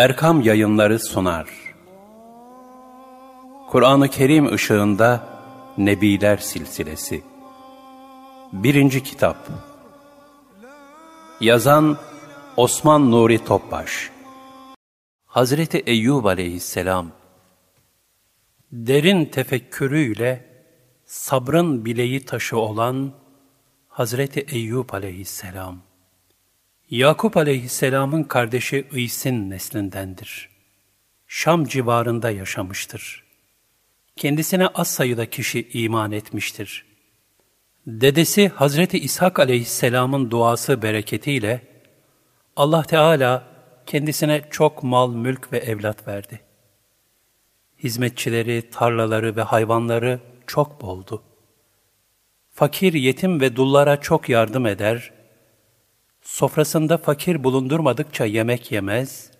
Erkam Yayınları sunar. Kur'an-ı Kerim ışığında Nebiler Silsilesi. Birinci Kitap. Yazan Osman Nuri Topbaş. Hazreti Eyyub Aleyhisselam Derin tefekkürüyle sabrın bileği taşı olan Hazreti Eyyub Aleyhisselam Yakup aleyhisselamın kardeşi İs'in neslindendir. Şam civarında yaşamıştır. Kendisine az sayıda kişi iman etmiştir. Dedesi Hazreti İshak aleyhisselamın duası bereketiyle Allah Teala kendisine çok mal, mülk ve evlat verdi. Hizmetçileri, tarlaları ve hayvanları çok boldu. Fakir, yetim ve dullara çok yardım eder, sofrasında fakir bulundurmadıkça yemek yemez,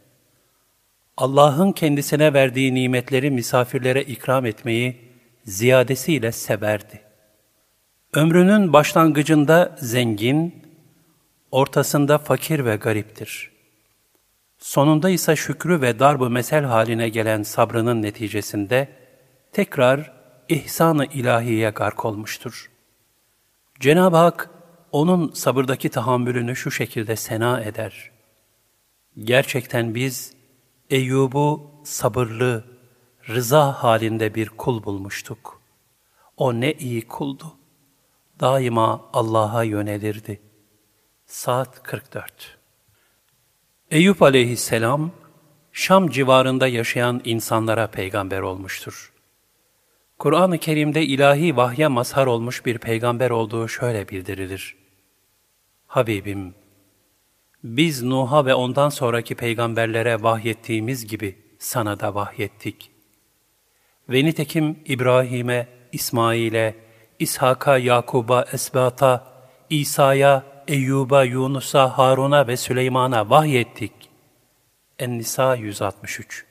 Allah'ın kendisine verdiği nimetleri misafirlere ikram etmeyi ziyadesiyle severdi. Ömrünün başlangıcında zengin, ortasında fakir ve gariptir. Sonunda ise şükrü ve darbu mesel haline gelen sabrının neticesinde tekrar ihsan-ı ilahiye gark olmuştur. Cenab-ı Hak onun sabırdaki tahammülünü şu şekilde sena eder. Gerçekten biz Eyyub'u sabırlı, rıza halinde bir kul bulmuştuk. O ne iyi kuldu. Daima Allah'a yönelirdi. Saat 44 Eyüp aleyhisselam, Şam civarında yaşayan insanlara peygamber olmuştur. Kur'an-ı Kerim'de ilahi vahye mazhar olmuş bir peygamber olduğu şöyle bildirilir. Habibim, biz Nuh'a ve ondan sonraki peygamberlere vahyettiğimiz gibi sana da vahyettik. Ve nitekim İbrahim'e, İsmail'e, İshak'a, Yakub'a, Esbat'a, İsa'ya, Eyyub'a, Yunus'a, Harun'a ve Süleyman'a vahyettik. En-Nisa 163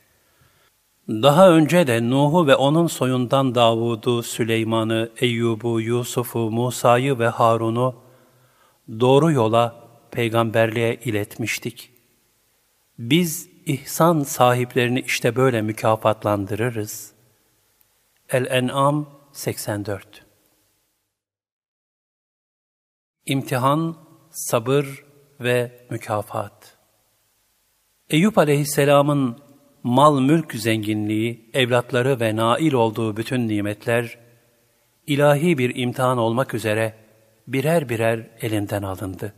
Daha önce de Nuh'u ve onun soyundan Davud'u, Süleyman'ı, Eyyub'u, Yusuf'u, Musa'yı ve Harun'u doğru yola, peygamberliğe iletmiştik. Biz ihsan sahiplerini işte böyle mükafatlandırırız. El-En'am 84 İmtihan, sabır ve mükafat Eyüp aleyhisselamın mal mülk zenginliği, evlatları ve nail olduğu bütün nimetler, ilahi bir imtihan olmak üzere birer birer elinden alındı.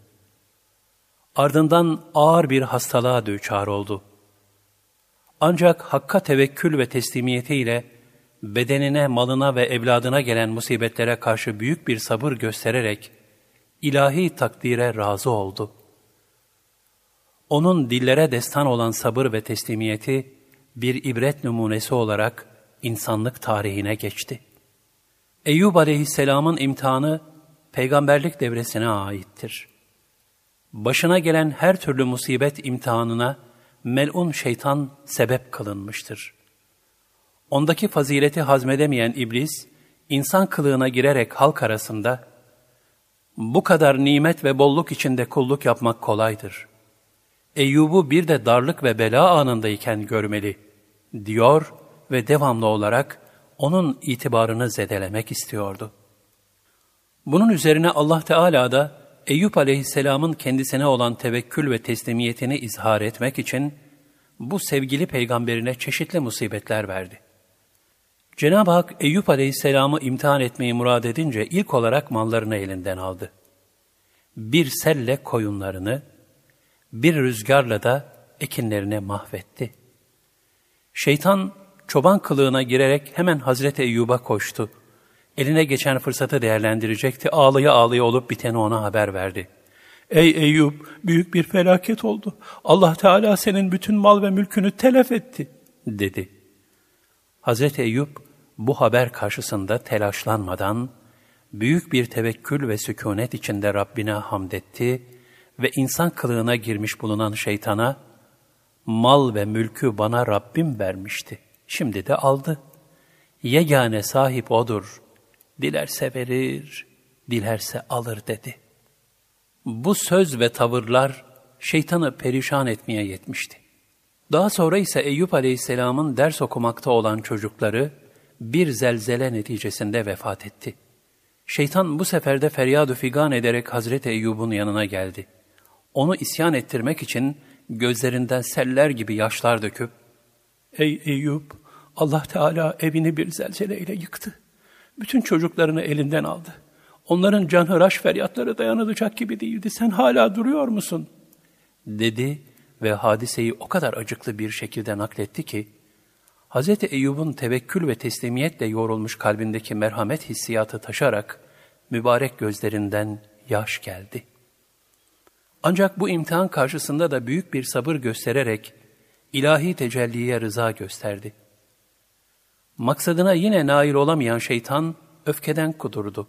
Ardından ağır bir hastalığa düçar oldu. Ancak Hakk'a tevekkül ve teslimiyetiyle bedenine, malına ve evladına gelen musibetlere karşı büyük bir sabır göstererek ilahi takdire razı oldu. Onun dillere destan olan sabır ve teslimiyeti bir ibret numunesi olarak insanlık tarihine geçti. Eyyub aleyhisselamın imtihanı peygamberlik devresine aittir. Başına gelen her türlü musibet imtihanına melun şeytan sebep kılınmıştır. Ondaki fazileti hazmedemeyen iblis, insan kılığına girerek halk arasında, bu kadar nimet ve bolluk içinde kulluk yapmak kolaydır. Eyyub'u bir de darlık ve bela anındayken görmeli, diyor ve devamlı olarak onun itibarını zedelemek istiyordu.'' Bunun üzerine Allah Teala da Eyüp aleyhisselamın kendisine olan tevekkül ve teslimiyetini izhar etmek için bu sevgili peygamberine çeşitli musibetler verdi. Cenab-ı Hak Eyüp aleyhisselamı imtihan etmeyi murad edince ilk olarak mallarını elinden aldı. Bir selle koyunlarını, bir rüzgarla da ekinlerini mahvetti. Şeytan çoban kılığına girerek hemen Hazreti Eyyub'a koştu Eline geçen fırsatı değerlendirecekti. Ağlaya ağlaya olup biteni ona haber verdi. Ey Eyüp, büyük bir felaket oldu. Allah Teala senin bütün mal ve mülkünü telef etti, dedi. Hazreti Eyüp, bu haber karşısında telaşlanmadan, büyük bir tevekkül ve sükunet içinde Rabbine hamd etti ve insan kılığına girmiş bulunan şeytana, mal ve mülkü bana Rabbim vermişti, şimdi de aldı. Yegane sahip O'dur, dilerse verir, dilerse alır dedi. Bu söz ve tavırlar şeytanı perişan etmeye yetmişti. Daha sonra ise Eyüp Aleyhisselam'ın ders okumakta olan çocukları bir zelzele neticesinde vefat etti. Şeytan bu sefer de feryadu figan ederek Hazreti Eyyub'un yanına geldi. Onu isyan ettirmek için gözlerinden seller gibi yaşlar döküp, Ey Eyüp! Allah Teala evini bir zelzeleyle yıktı. Bütün çocuklarını elinden aldı. Onların canhıraş feryatları dayanılacak gibi değildi. Sen hala duruyor musun? Dedi ve hadiseyi o kadar acıklı bir şekilde nakletti ki, Hz. Eyyub'un tevekkül ve teslimiyetle yoğrulmuş kalbindeki merhamet hissiyatı taşarak, mübarek gözlerinden yaş geldi. Ancak bu imtihan karşısında da büyük bir sabır göstererek, ilahi tecelliye rıza gösterdi. Maksadına yine nail olamayan şeytan, öfkeden kudurdu.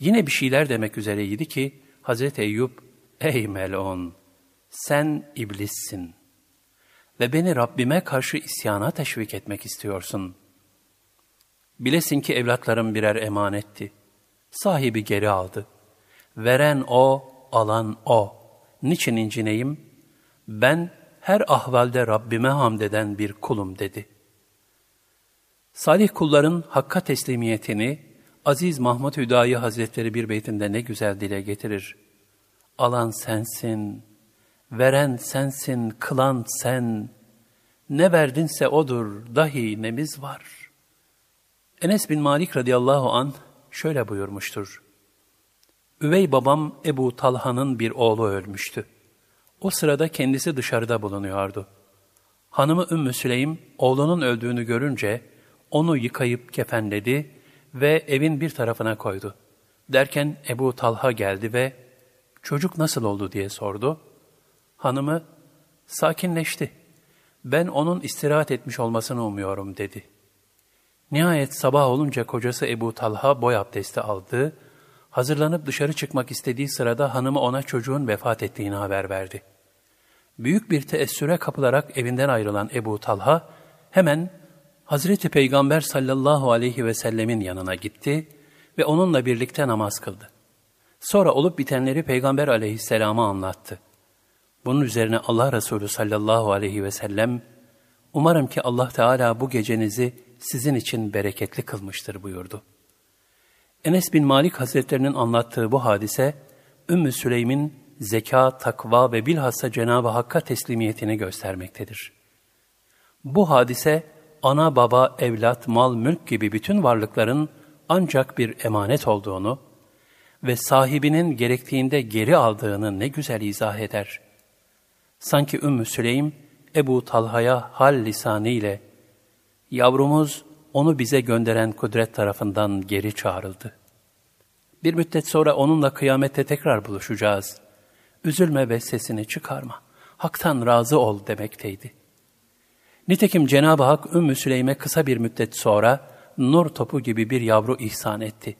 Yine bir şeyler demek üzereydi ki, Hazreti Eyüp, ''Ey melon, sen iblissin ve beni Rabbime karşı isyana teşvik etmek istiyorsun. Bilesin ki evlatlarım birer emanetti. Sahibi geri aldı. Veren o, alan o. Niçin incineyim? Ben her ahvalde Rabbime hamd eden bir kulum dedi. Salih kulların hakka teslimiyetini Aziz Mahmud Hüdayi Hazretleri bir beytinde ne güzel dile getirir. Alan sensin, veren sensin, kılan sen, ne verdinse odur, dahi nemiz var. Enes bin Malik radıyallahu an şöyle buyurmuştur. Üvey babam Ebu Talha'nın bir oğlu ölmüştü. O sırada kendisi dışarıda bulunuyordu. Hanımı Ümmü Süleym oğlunun öldüğünü görünce onu yıkayıp kefenledi ve evin bir tarafına koydu. Derken Ebu Talha geldi ve çocuk nasıl oldu diye sordu. Hanımı sakinleşti. Ben onun istirahat etmiş olmasını umuyorum dedi. Nihayet sabah olunca kocası Ebu Talha boy abdesti aldı. Hazırlanıp dışarı çıkmak istediği sırada hanımı ona çocuğun vefat ettiğini haber verdi. Büyük bir teessüre kapılarak evinden ayrılan Ebu Talha hemen Hazreti Peygamber sallallahu aleyhi ve sellemin yanına gitti ve onunla birlikte namaz kıldı. Sonra olup bitenleri Peygamber aleyhisselama anlattı. Bunun üzerine Allah Resulü sallallahu aleyhi ve sellem, umarım ki Allah Teala bu gecenizi sizin için bereketli kılmıştır buyurdu. Enes bin Malik Hazretlerinin anlattığı bu hadise, Ümmü Süleym'in zeka, takva ve bilhassa Cenab-ı Hakk'a teslimiyetini göstermektedir. Bu hadise, ana baba, evlat, mal, mülk gibi bütün varlıkların ancak bir emanet olduğunu ve sahibinin gerektiğinde geri aldığını ne güzel izah eder. Sanki Ümmü Süleym, Ebu Talha'ya hal lisanı ile, yavrumuz onu bize gönderen kudret tarafından geri çağrıldı. Bir müddet sonra onunla kıyamette tekrar buluşacağız. Üzülme ve sesini çıkarma. Hak'tan razı ol demekteydi. Nitekim Cenab-ı Hak Ümmü Süleym'e kısa bir müddet sonra nur topu gibi bir yavru ihsan etti.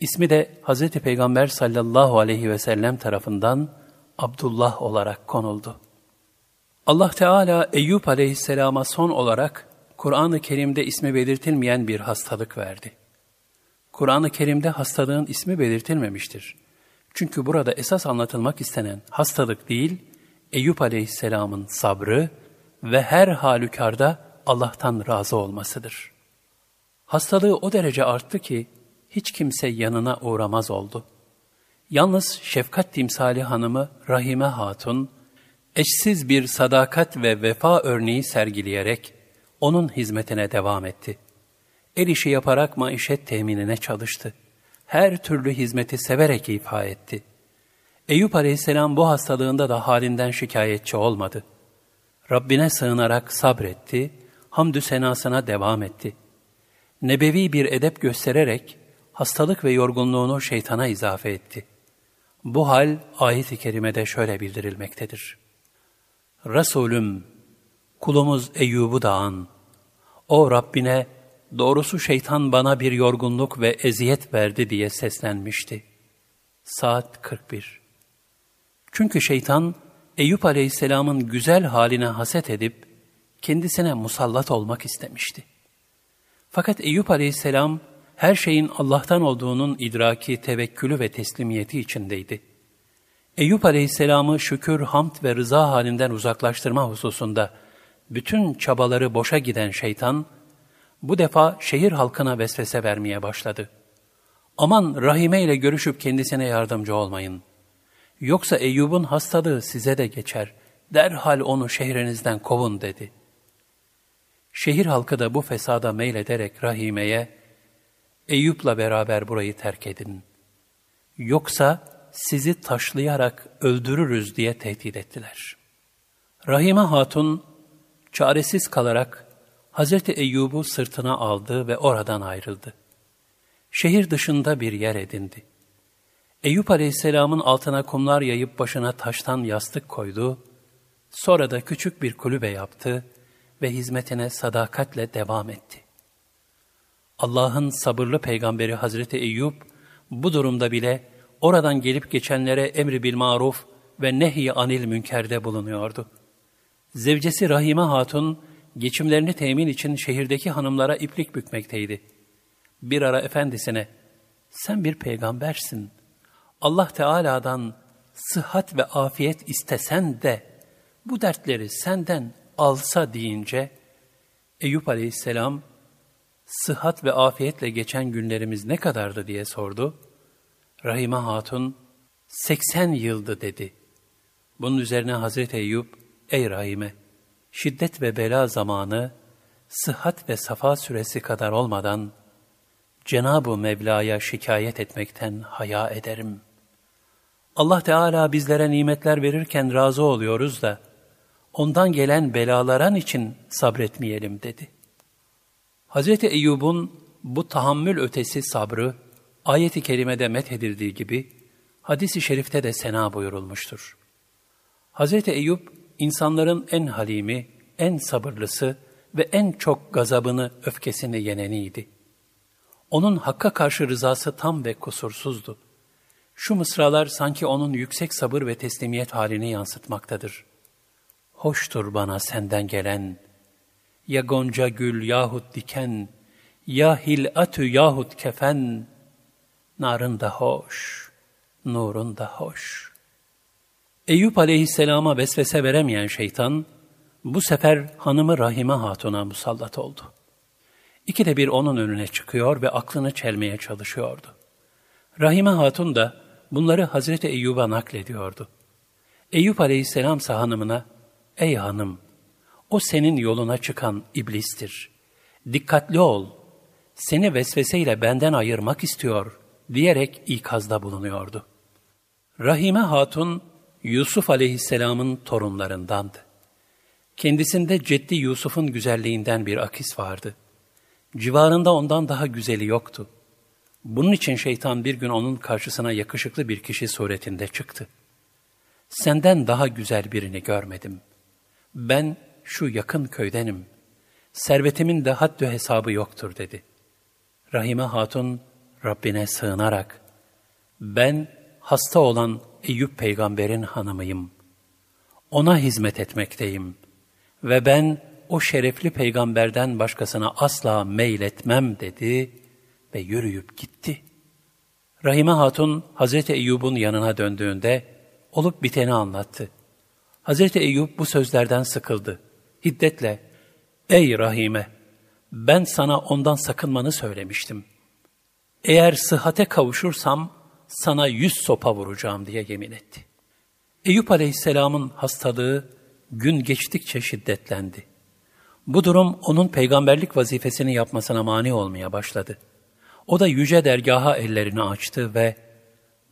İsmi de Hz. Peygamber sallallahu aleyhi ve sellem tarafından Abdullah olarak konuldu. Allah Teala Eyüp aleyhisselama son olarak Kur'an-ı Kerim'de ismi belirtilmeyen bir hastalık verdi. Kur'an-ı Kerim'de hastalığın ismi belirtilmemiştir. Çünkü burada esas anlatılmak istenen hastalık değil, Eyüp aleyhisselamın sabrı ve her halükarda Allah'tan razı olmasıdır. Hastalığı o derece arttı ki hiç kimse yanına uğramaz oldu. Yalnız şefkat timsali hanımı Rahime Hatun, eşsiz bir sadakat ve vefa örneği sergileyerek onun hizmetine devam etti. El işi yaparak maişet teminine çalıştı. Her türlü hizmeti severek ifa etti. Eyüp aleyhisselam bu hastalığında da halinden şikayetçi olmadı. Rabbine sığınarak sabretti, hamdü senasına devam etti. Nebevi bir edep göstererek hastalık ve yorgunluğunu şeytana izafe etti. Bu hal ayet-i kerimede şöyle bildirilmektedir. Resulüm, kulumuz Eyyub'u da an. O Rabbine, doğrusu şeytan bana bir yorgunluk ve eziyet verdi diye seslenmişti. Saat 41 Çünkü şeytan, Eyüp aleyhisselamın güzel haline haset edip, kendisine musallat olmak istemişti. Fakat Eyüp aleyhisselam, her şeyin Allah'tan olduğunun idraki, tevekkülü ve teslimiyeti içindeydi. Eyüp aleyhisselamı şükür, hamd ve rıza halinden uzaklaştırma hususunda bütün çabaları boşa giden şeytan, bu defa şehir halkına vesvese vermeye başladı. Aman Rahime ile görüşüp kendisine yardımcı olmayın. Yoksa Eyyub'un hastalığı size de geçer. Derhal onu şehrinizden kovun dedi. Şehir halkı da bu fesada meylederek Rahime'ye, Eyüp'la beraber burayı terk edin. Yoksa sizi taşlayarak öldürürüz diye tehdit ettiler. Rahime Hatun çaresiz kalarak Hazreti Eyyub'u sırtına aldı ve oradan ayrıldı. Şehir dışında bir yer edindi. Eyüp Aleyhisselam'ın altına kumlar yayıp başına taştan yastık koydu, sonra da küçük bir kulübe yaptı ve hizmetine sadakatle devam etti. Allah'ın sabırlı peygamberi Hazreti Eyüp, bu durumda bile oradan gelip geçenlere emri bil maruf ve nehy anil münkerde bulunuyordu. Zevcesi Rahime Hatun, geçimlerini temin için şehirdeki hanımlara iplik bükmekteydi. Bir ara efendisine, sen bir peygambersin. Allah Teala'dan sıhhat ve afiyet istesen de bu dertleri senden alsa deyince, Eyüp Aleyhisselam, sıhhat ve afiyetle geçen günlerimiz ne kadardı diye sordu. Rahime Hatun, 80 yıldı dedi. Bunun üzerine Hazreti Eyüp, ey Rahime, şiddet ve bela zamanı, sıhhat ve safa süresi kadar olmadan, Cenab-ı Mevla'ya şikayet etmekten haya ederim. Allah Teala bizlere nimetler verirken razı oluyoruz da, ondan gelen belaların için sabretmeyelim dedi. Hz. Eyyub'un bu tahammül ötesi sabrı, ayeti kerimede methedildiği gibi, hadisi şerifte de sena buyurulmuştur. Hz. Eyüp, insanların en halimi, en sabırlısı ve en çok gazabını, öfkesini yeneniydi. Onun hakka karşı rızası tam ve kusursuzdu. Şu mısralar sanki onun yüksek sabır ve teslimiyet halini yansıtmaktadır. Hoştur bana senden gelen, ya gonca gül yahut diken, ya hilatü yahut kefen, narın da hoş, nurun da hoş. Eyüp aleyhisselama vesvese veremeyen şeytan, bu sefer hanımı Rahime Hatun'a musallat oldu. İkide bir onun önüne çıkıyor ve aklını çelmeye çalışıyordu. Rahime Hatun da bunları Hazreti Eyyub'a naklediyordu. Eyüp aleyhisselam hanımına, Ey hanım, o senin yoluna çıkan iblistir. Dikkatli ol, seni vesveseyle benden ayırmak istiyor diyerek ikazda bulunuyordu. Rahime Hatun, Yusuf aleyhisselamın torunlarındandı. Kendisinde Ceddi Yusuf'un güzelliğinden bir akis vardı. Civarında ondan daha güzeli yoktu. Bunun için şeytan bir gün onun karşısına yakışıklı bir kişi suretinde çıktı. Senden daha güzel birini görmedim. Ben şu yakın köydenim. Servetimin de haddü hesabı yoktur dedi. Rahime Hatun Rabbine sığınarak, ben hasta olan Eyüp peygamberin hanımıyım. Ona hizmet etmekteyim ve ben o şerefli peygamberden başkasına asla meyletmem dedi ve yürüyüp gitti. Rahime Hatun Hazreti Eyyub'un yanına döndüğünde olup biteni anlattı. Hazreti Eyyub bu sözlerden sıkıldı. Hiddetle, ''Ey Rahime, ben sana ondan sakınmanı söylemiştim. Eğer sıhhate kavuşursam sana yüz sopa vuracağım.'' diye yemin etti. Eyüp Aleyhisselam'ın hastalığı gün geçtikçe şiddetlendi. Bu durum onun peygamberlik vazifesini yapmasına mani olmaya başladı. O da yüce dergaha ellerini açtı ve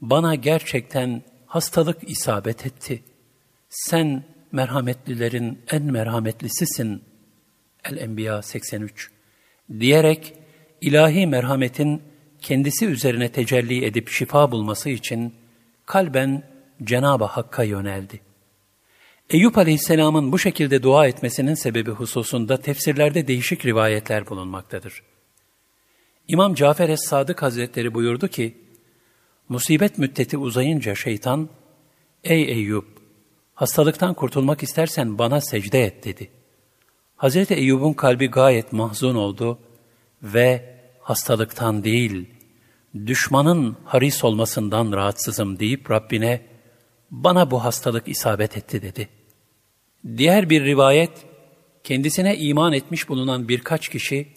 bana gerçekten hastalık isabet etti. Sen merhametlilerin en merhametlisisin. El-Enbiya 83 diyerek ilahi merhametin kendisi üzerine tecelli edip şifa bulması için kalben Cenab-ı Hakk'a yöneldi. Eyüp Aleyhisselam'ın bu şekilde dua etmesinin sebebi hususunda tefsirlerde değişik rivayetler bulunmaktadır. İmam Cafer Es-Sadık Hazretleri buyurdu ki, Musibet müddeti uzayınca şeytan, Ey Eyüp, hastalıktan kurtulmak istersen bana secde et dedi. Hazreti Eyyub'un kalbi gayet mahzun oldu ve hastalıktan değil, düşmanın haris olmasından rahatsızım deyip Rabbine, bana bu hastalık isabet etti dedi. Diğer bir rivayet, kendisine iman etmiş bulunan birkaç kişi,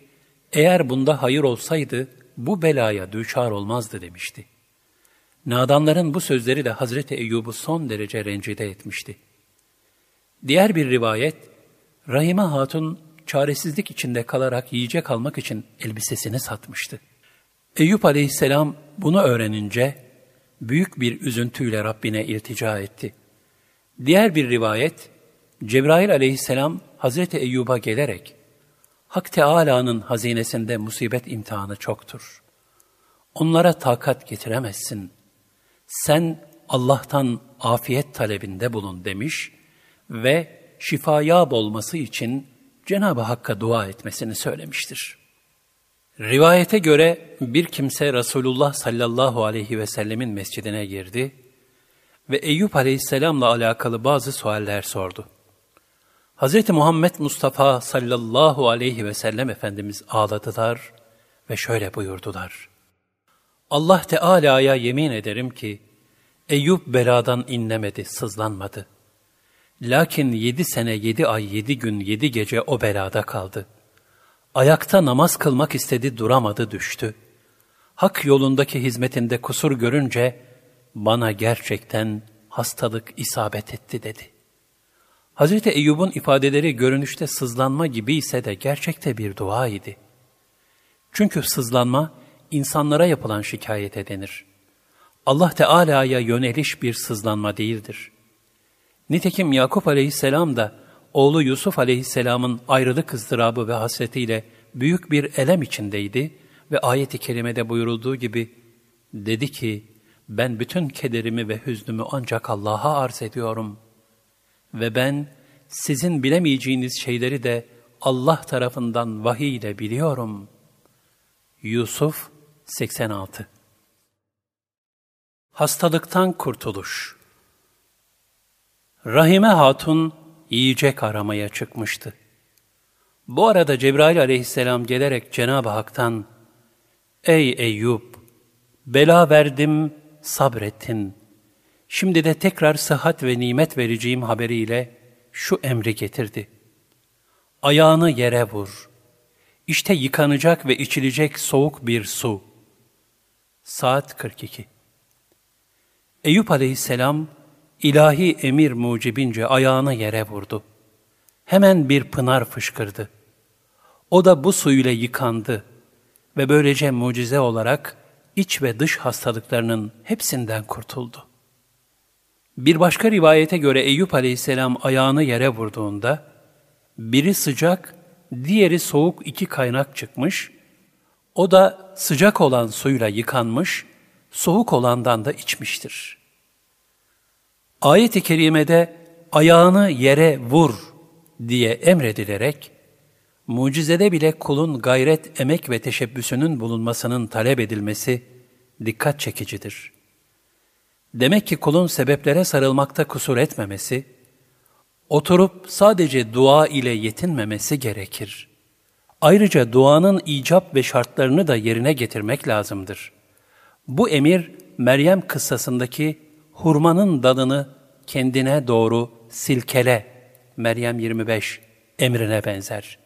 eğer bunda hayır olsaydı bu belaya düçar olmazdı demişti. Nadanların bu sözleri de Hazreti Eyyub'u son derece rencide etmişti. Diğer bir rivayet, Rahime Hatun çaresizlik içinde kalarak yiyecek almak için elbisesini satmıştı. Eyüp aleyhisselam bunu öğrenince büyük bir üzüntüyle Rabbine iltica etti. Diğer bir rivayet, Cebrail aleyhisselam Hazreti Eyyub'a gelerek, Hak Teâlâ'nın hazinesinde musibet imtihanı çoktur. Onlara takat getiremezsin. Sen Allah'tan afiyet talebinde bulun demiş ve şifaya olması için Cenab-ı Hakk'a dua etmesini söylemiştir. Rivayete göre bir kimse Resulullah sallallahu aleyhi ve sellemin mescidine girdi ve Eyüp aleyhisselamla alakalı bazı sualler sordu. Hz. Muhammed Mustafa sallallahu aleyhi ve sellem Efendimiz ağladılar ve şöyle buyurdular. Allah Teala'ya yemin ederim ki, Eyüp beladan inlemedi, sızlanmadı. Lakin yedi sene, yedi ay, yedi gün, yedi gece o belada kaldı. Ayakta namaz kılmak istedi, duramadı, düştü. Hak yolundaki hizmetinde kusur görünce, bana gerçekten hastalık isabet etti dedi.'' Hz. Eyyub'un ifadeleri görünüşte sızlanma gibi ise de gerçekte bir dua idi. Çünkü sızlanma insanlara yapılan şikayete denir. Allah Teala'ya yöneliş bir sızlanma değildir. Nitekim Yakup aleyhisselam da oğlu Yusuf aleyhisselamın ayrılık ızdırabı ve hasretiyle büyük bir elem içindeydi ve ayet-i kerimede buyurulduğu gibi dedi ki ben bütün kederimi ve hüznümü ancak Allah'a arz ediyorum.'' ve ben sizin bilemeyeceğiniz şeyleri de Allah tarafından vahiy ile biliyorum. Yusuf 86 Hastalıktan kurtuluş Rahime Hatun yiyecek aramaya çıkmıştı. Bu arada Cebrail aleyhisselam gelerek Cenab-ı Hak'tan, Ey Eyüp! Bela verdim, sabrettin. Şimdi de tekrar sıhhat ve nimet vereceğim haberiyle şu emri getirdi. Ayağını yere vur. İşte yıkanacak ve içilecek soğuk bir su. Saat 42 Eyüp aleyhisselam ilahi emir mucibince ayağını yere vurdu. Hemen bir pınar fışkırdı. O da bu suyla yıkandı ve böylece mucize olarak iç ve dış hastalıklarının hepsinden kurtuldu. Bir başka rivayete göre Eyüp aleyhisselam ayağını yere vurduğunda, biri sıcak, diğeri soğuk iki kaynak çıkmış, o da sıcak olan suyla yıkanmış, soğuk olandan da içmiştir. Ayet-i kerimede ayağını yere vur diye emredilerek, mucizede bile kulun gayret, emek ve teşebbüsünün bulunmasının talep edilmesi dikkat çekicidir.'' Demek ki kulun sebeplere sarılmakta kusur etmemesi, oturup sadece dua ile yetinmemesi gerekir. Ayrıca duanın icap ve şartlarını da yerine getirmek lazımdır. Bu emir, Meryem kıssasındaki hurmanın dalını kendine doğru silkele, Meryem 25 emrine benzer.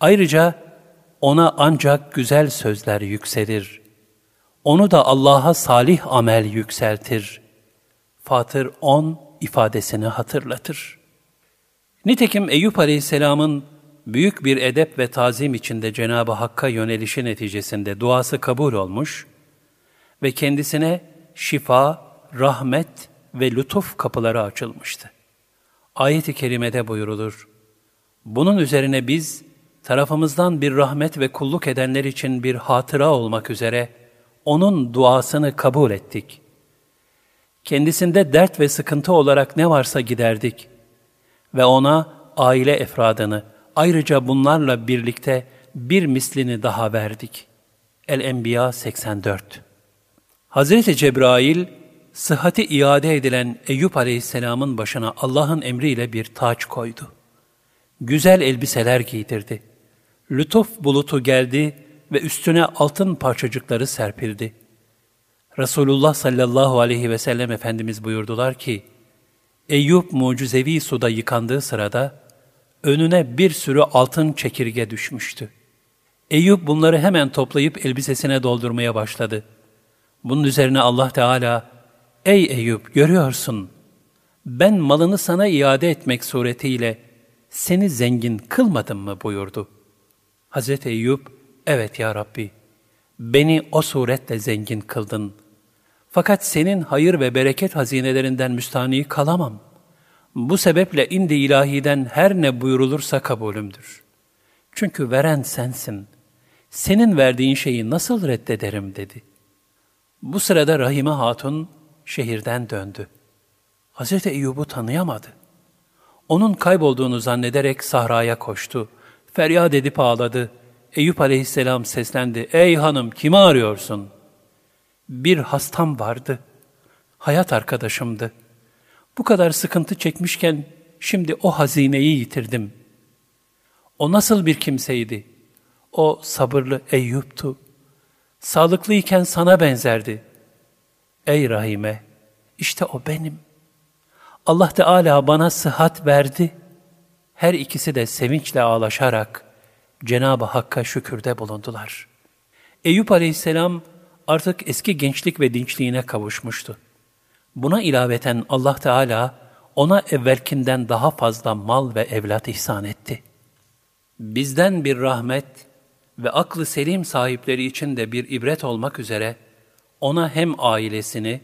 Ayrıca ona ancak güzel sözler yükselir.'' Onu da Allah'a salih amel yükseltir. Fatır 10 ifadesini hatırlatır. Nitekim Eyüp Aleyhisselam'ın büyük bir edep ve tazim içinde Cenab-ı Hakk'a yönelişi neticesinde duası kabul olmuş ve kendisine şifa, rahmet ve lütuf kapıları açılmıştı. Ayet-i kerimede buyurulur. Bunun üzerine biz tarafımızdan bir rahmet ve kulluk edenler için bir hatıra olmak üzere onun duasını kabul ettik. Kendisinde dert ve sıkıntı olarak ne varsa giderdik ve ona aile efradını, ayrıca bunlarla birlikte bir mislini daha verdik. El-Enbiya 84 Hazreti Cebrail, sıhhati iade edilen Eyüp Aleyhisselam'ın başına Allah'ın emriyle bir taç koydu. Güzel elbiseler giydirdi. Lütuf bulutu geldi ve üstüne altın parçacıkları serpildi. Resulullah sallallahu aleyhi ve sellem Efendimiz buyurdular ki, Eyüp mucizevi suda yıkandığı sırada, önüne bir sürü altın çekirge düşmüştü. Eyüp bunları hemen toplayıp elbisesine doldurmaya başladı. Bunun üzerine Allah Teala, Ey Eyüp görüyorsun, ben malını sana iade etmek suretiyle seni zengin kılmadım mı buyurdu. Hazreti Eyüp, evet ya Rabbi, beni o suretle zengin kıldın. Fakat senin hayır ve bereket hazinelerinden müstahni kalamam. Bu sebeple indi ilahiden her ne buyurulursa kabulümdür. Çünkü veren sensin. Senin verdiğin şeyi nasıl reddederim dedi. Bu sırada Rahime Hatun şehirden döndü. Hazreti Eyyub'u tanıyamadı. Onun kaybolduğunu zannederek sahraya koştu. Feryat edip ağladı. Eyüp aleyhisselam seslendi. Ey hanım kimi arıyorsun? Bir hastam vardı. Hayat arkadaşımdı. Bu kadar sıkıntı çekmişken şimdi o hazineyi yitirdim. O nasıl bir kimseydi? O sabırlı Eyüp'tu. Sağlıklıyken sana benzerdi. Ey Rahime, işte o benim. Allah Teala bana sıhhat verdi. Her ikisi de sevinçle ağlaşarak Cenab-ı Hakk'a şükürde bulundular. Eyüp Aleyhisselam artık eski gençlik ve dinçliğine kavuşmuştu. Buna ilaveten Allah Teala ona evvelkinden daha fazla mal ve evlat ihsan etti. Bizden bir rahmet ve aklı selim sahipleri için de bir ibret olmak üzere ona hem ailesini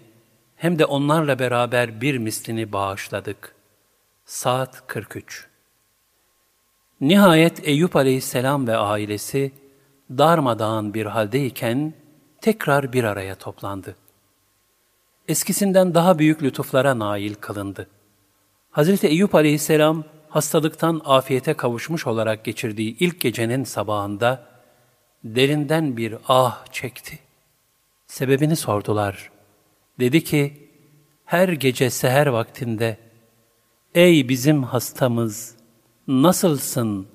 hem de onlarla beraber bir mislini bağışladık. Saat 43 Nihayet Eyüp aleyhisselam ve ailesi darmadağın bir haldeyken tekrar bir araya toplandı. Eskisinden daha büyük lütuflara nail kılındı. Hazreti Eyüp aleyhisselam hastalıktan afiyete kavuşmuş olarak geçirdiği ilk gecenin sabahında derinden bir ah çekti. Sebebini sordular. Dedi ki, her gece seher vaktinde, ''Ey bizim hastamız, nasılsın?''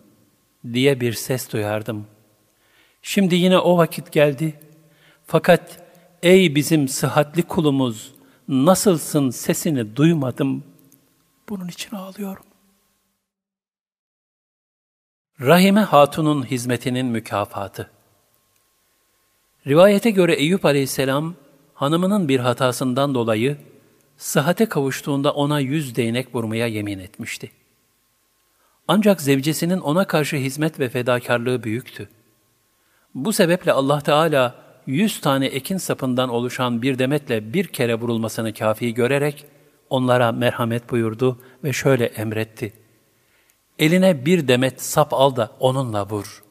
diye bir ses duyardım. Şimdi yine o vakit geldi. Fakat ''Ey bizim sıhhatli kulumuz, nasılsın?'' sesini duymadım. Bunun için ağlıyorum. Rahime Hatun'un hizmetinin mükafatı Rivayete göre Eyüp aleyhisselam, hanımının bir hatasından dolayı sıhhate kavuştuğunda ona yüz değnek vurmaya yemin etmişti. Ancak zevcesinin ona karşı hizmet ve fedakarlığı büyüktü. Bu sebeple Allah Teala yüz tane ekin sapından oluşan bir demetle bir kere vurulmasını kafi görerek onlara merhamet buyurdu ve şöyle emretti. Eline bir demet sap al da onunla vur.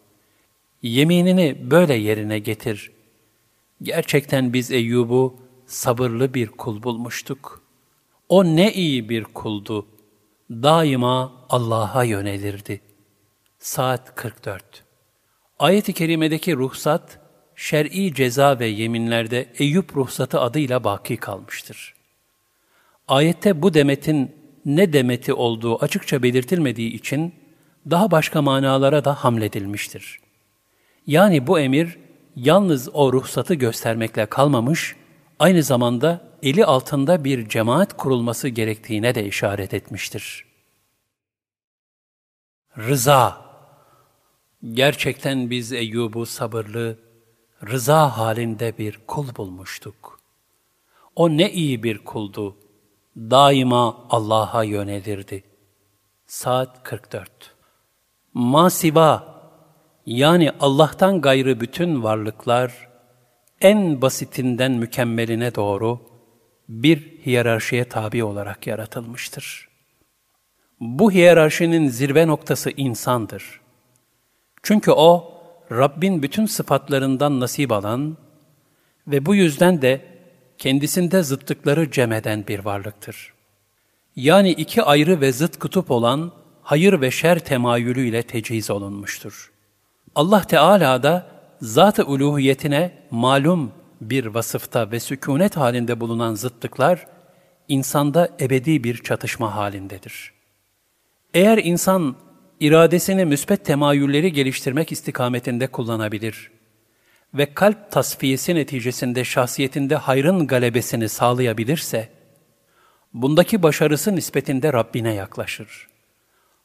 Yeminini böyle yerine getir. Gerçekten biz Eyyub'u sabırlı bir kul bulmuştuk. O ne iyi bir kuldu. Daima Allah'a yönelirdi. Saat 44 Ayet-i Kerime'deki ruhsat, şer'i ceza ve yeminlerde Eyüp ruhsatı adıyla baki kalmıştır. Ayette bu demetin ne demeti olduğu açıkça belirtilmediği için daha başka manalara da hamledilmiştir. Yani bu emir yalnız o ruhsatı göstermekle kalmamış, aynı zamanda eli altında bir cemaat kurulması gerektiğine de işaret etmiştir. Rıza Gerçekten biz Eyyub'u sabırlı, rıza halinde bir kul bulmuştuk. O ne iyi bir kuldu. Daima Allah'a yönelirdi. Saat 44 Masiva yani Allah'tan gayrı bütün varlıklar en basitinden mükemmeline doğru bir hiyerarşiye tabi olarak yaratılmıştır. Bu hiyerarşinin zirve noktası insandır. Çünkü o, Rabbin bütün sıfatlarından nasip alan ve bu yüzden de kendisinde zıttıkları cem eden bir varlıktır. Yani iki ayrı ve zıt kutup olan hayır ve şer temayülüyle teciz olunmuştur. Allah Teala da zat-ı uluhiyetine malum bir vasıfta ve sükunet halinde bulunan zıttıklar, insanda ebedi bir çatışma halindedir. Eğer insan iradesini müspet temayülleri geliştirmek istikametinde kullanabilir ve kalp tasfiyesi neticesinde şahsiyetinde hayrın galebesini sağlayabilirse, bundaki başarısı nispetinde Rabbine yaklaşır.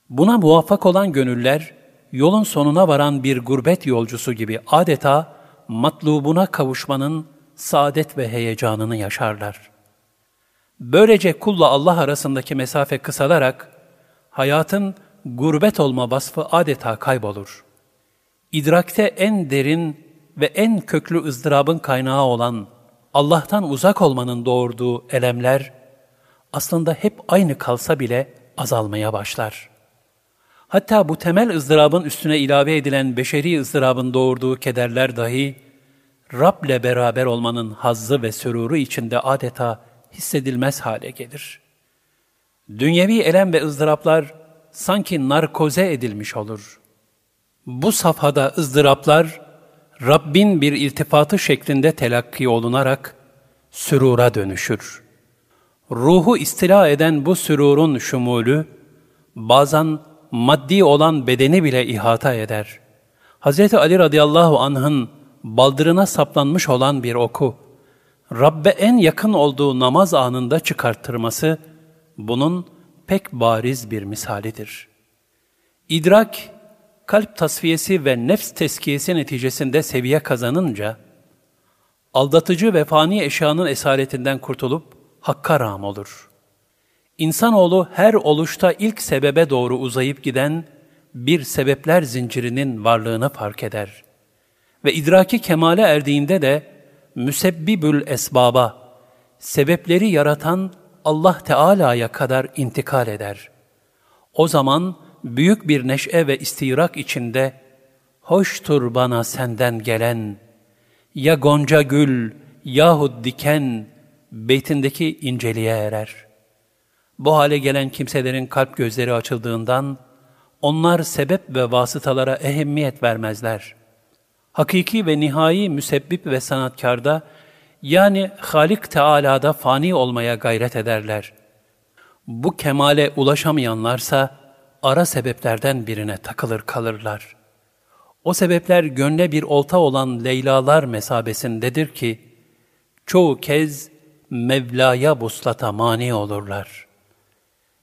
Buna muvaffak olan gönüller, yolun sonuna varan bir gurbet yolcusu gibi adeta matlubuna kavuşmanın saadet ve heyecanını yaşarlar. Böylece kulla Allah arasındaki mesafe kısalarak, hayatın gurbet olma vasfı adeta kaybolur. İdrakte en derin ve en köklü ızdırabın kaynağı olan Allah'tan uzak olmanın doğurduğu elemler, aslında hep aynı kalsa bile azalmaya başlar. Hatta bu temel ızdırabın üstüne ilave edilen beşeri ızdırabın doğurduğu kederler dahi, Rab'le beraber olmanın hazzı ve süruru içinde adeta hissedilmez hale gelir. Dünyevi elem ve ızdıraplar sanki narkoze edilmiş olur. Bu safhada ızdıraplar, Rabbin bir irtifatı şeklinde telakki olunarak sürura dönüşür. Ruhu istila eden bu sürurun şumulü, bazen maddi olan bedeni bile ihata eder. Hz. Ali radıyallahu anh'ın baldırına saplanmış olan bir oku, Rabbe en yakın olduğu namaz anında çıkarttırması, bunun pek bariz bir misalidir. İdrak, kalp tasfiyesi ve nefs teskiyesi neticesinde seviye kazanınca, aldatıcı ve fani eşyanın esaretinden kurtulup hakka ram olur. İnsanoğlu her oluşta ilk sebebe doğru uzayıp giden bir sebepler zincirinin varlığını fark eder. Ve idraki kemale erdiğinde de müsebbibül esbaba, sebepleri yaratan Allah Teala'ya kadar intikal eder. O zaman büyük bir neşe ve istirak içinde, hoştur bana senden gelen, ya gonca gül yahut diken, beytindeki inceliğe erer. Bu hale gelen kimselerin kalp gözleri açıldığından, onlar sebep ve vasıtalara ehemmiyet vermezler. Hakiki ve nihai müsebbip ve sanatkarda, yani Halik Teala'da fani olmaya gayret ederler. Bu kemale ulaşamayanlarsa, ara sebeplerden birine takılır kalırlar. O sebepler gönle bir olta olan Leylalar mesabesindedir ki, çoğu kez Mevla'ya buslata mani olurlar.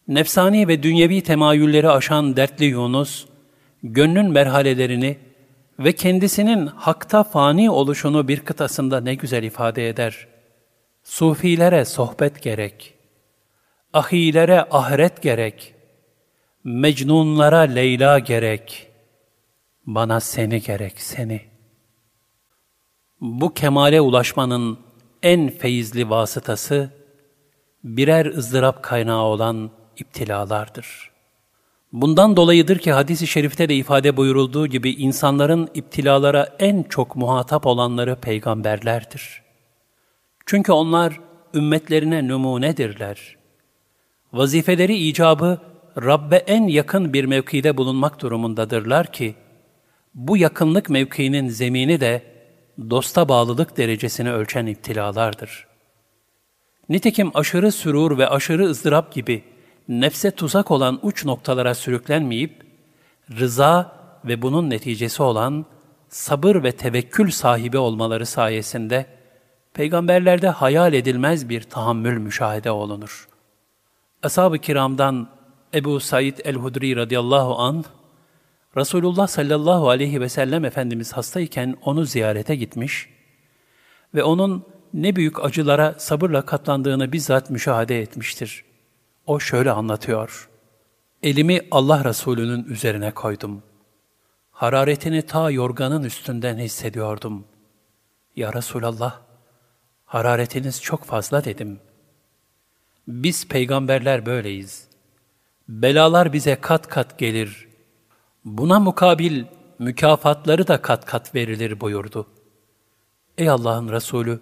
Nefsani ve dünyevi temayülleri aşan dertli Yunus, gönlün merhalelerini ve kendisinin hakta fani oluşunu bir kıtasında ne güzel ifade eder. Sufilere sohbet gerek, ahilere ahiret gerek, mecnunlara Leyla gerek, bana seni gerek, seni. Bu kemale ulaşmanın en feyizli vasıtası, birer ızdırap kaynağı olan iptilalardır. Bundan dolayıdır ki hadis-i şerifte de ifade buyurulduğu gibi insanların iptilalara en çok muhatap olanları peygamberlerdir. Çünkü onlar ümmetlerine numunedirler. Vazifeleri icabı Rabbe en yakın bir mevkide bulunmak durumundadırlar ki, bu yakınlık mevkiinin zemini de dosta bağlılık derecesini ölçen iptilalardır. Nitekim aşırı sürur ve aşırı ızdırap gibi nefse tuzak olan uç noktalara sürüklenmeyip, rıza ve bunun neticesi olan sabır ve tevekkül sahibi olmaları sayesinde, peygamberlerde hayal edilmez bir tahammül müşahede olunur. Ashab-ı kiramdan Ebu Said el-Hudri radıyallahu an Resulullah sallallahu aleyhi ve sellem Efendimiz hastayken onu ziyarete gitmiş ve onun ne büyük acılara sabırla katlandığını bizzat müşahede etmiştir. O şöyle anlatıyor. Elimi Allah Resulü'nün üzerine koydum. Hararetini ta yorganın üstünden hissediyordum. Ya Resulallah, hararetiniz çok fazla dedim. Biz peygamberler böyleyiz. Belalar bize kat kat gelir. Buna mukabil mükafatları da kat kat verilir buyurdu. Ey Allah'ın Resulü,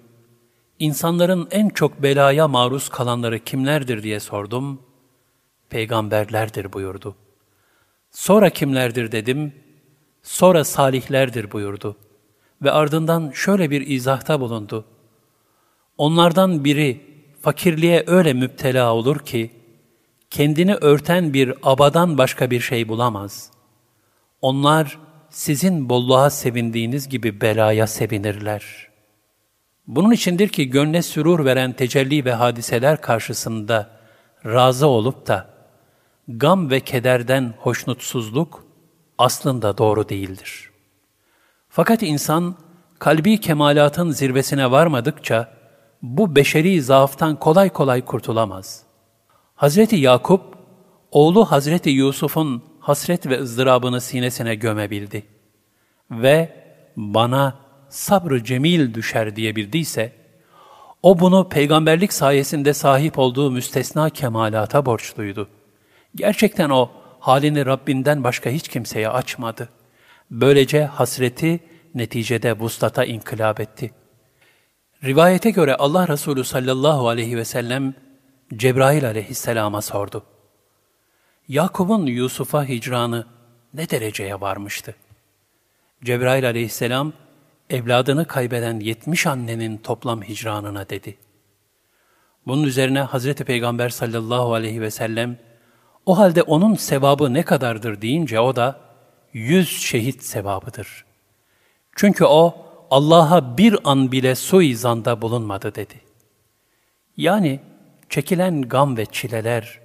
insanların en çok belaya maruz kalanları kimlerdir diye sordum. Peygamberlerdir buyurdu. Sonra kimlerdir dedim. Sonra salihlerdir buyurdu. Ve ardından şöyle bir izahta bulundu. Onlardan biri fakirliğe öyle müptela olur ki, kendini örten bir abadan başka bir şey bulamaz. Onlar sizin bolluğa sevindiğiniz gibi belaya sevinirler.'' Bunun içindir ki gönle sürur veren tecelli ve hadiseler karşısında razı olup da gam ve kederden hoşnutsuzluk aslında doğru değildir. Fakat insan kalbi kemalatın zirvesine varmadıkça bu beşeri zaaftan kolay kolay kurtulamaz. Hazreti Yakup, oğlu Hazreti Yusuf'un hasret ve ızdırabını sinesine gömebildi. Ve bana sabrı cemil düşer diyebildiyse, o bunu peygamberlik sayesinde sahip olduğu müstesna kemalata borçluydu. Gerçekten o halini Rabbinden başka hiç kimseye açmadı. Böylece hasreti neticede vuslata inkılap etti. Rivayete göre Allah Resulü sallallahu aleyhi ve sellem Cebrail aleyhisselama sordu. Yakup'un Yusuf'a hicranı ne dereceye varmıştı? Cebrail aleyhisselam, evladını kaybeden yetmiş annenin toplam hicranına dedi. Bunun üzerine Hazreti Peygamber sallallahu aleyhi ve sellem, o halde onun sevabı ne kadardır deyince o da, yüz şehit sevabıdır. Çünkü o, Allah'a bir an bile suizanda bulunmadı dedi. Yani çekilen gam ve çileler,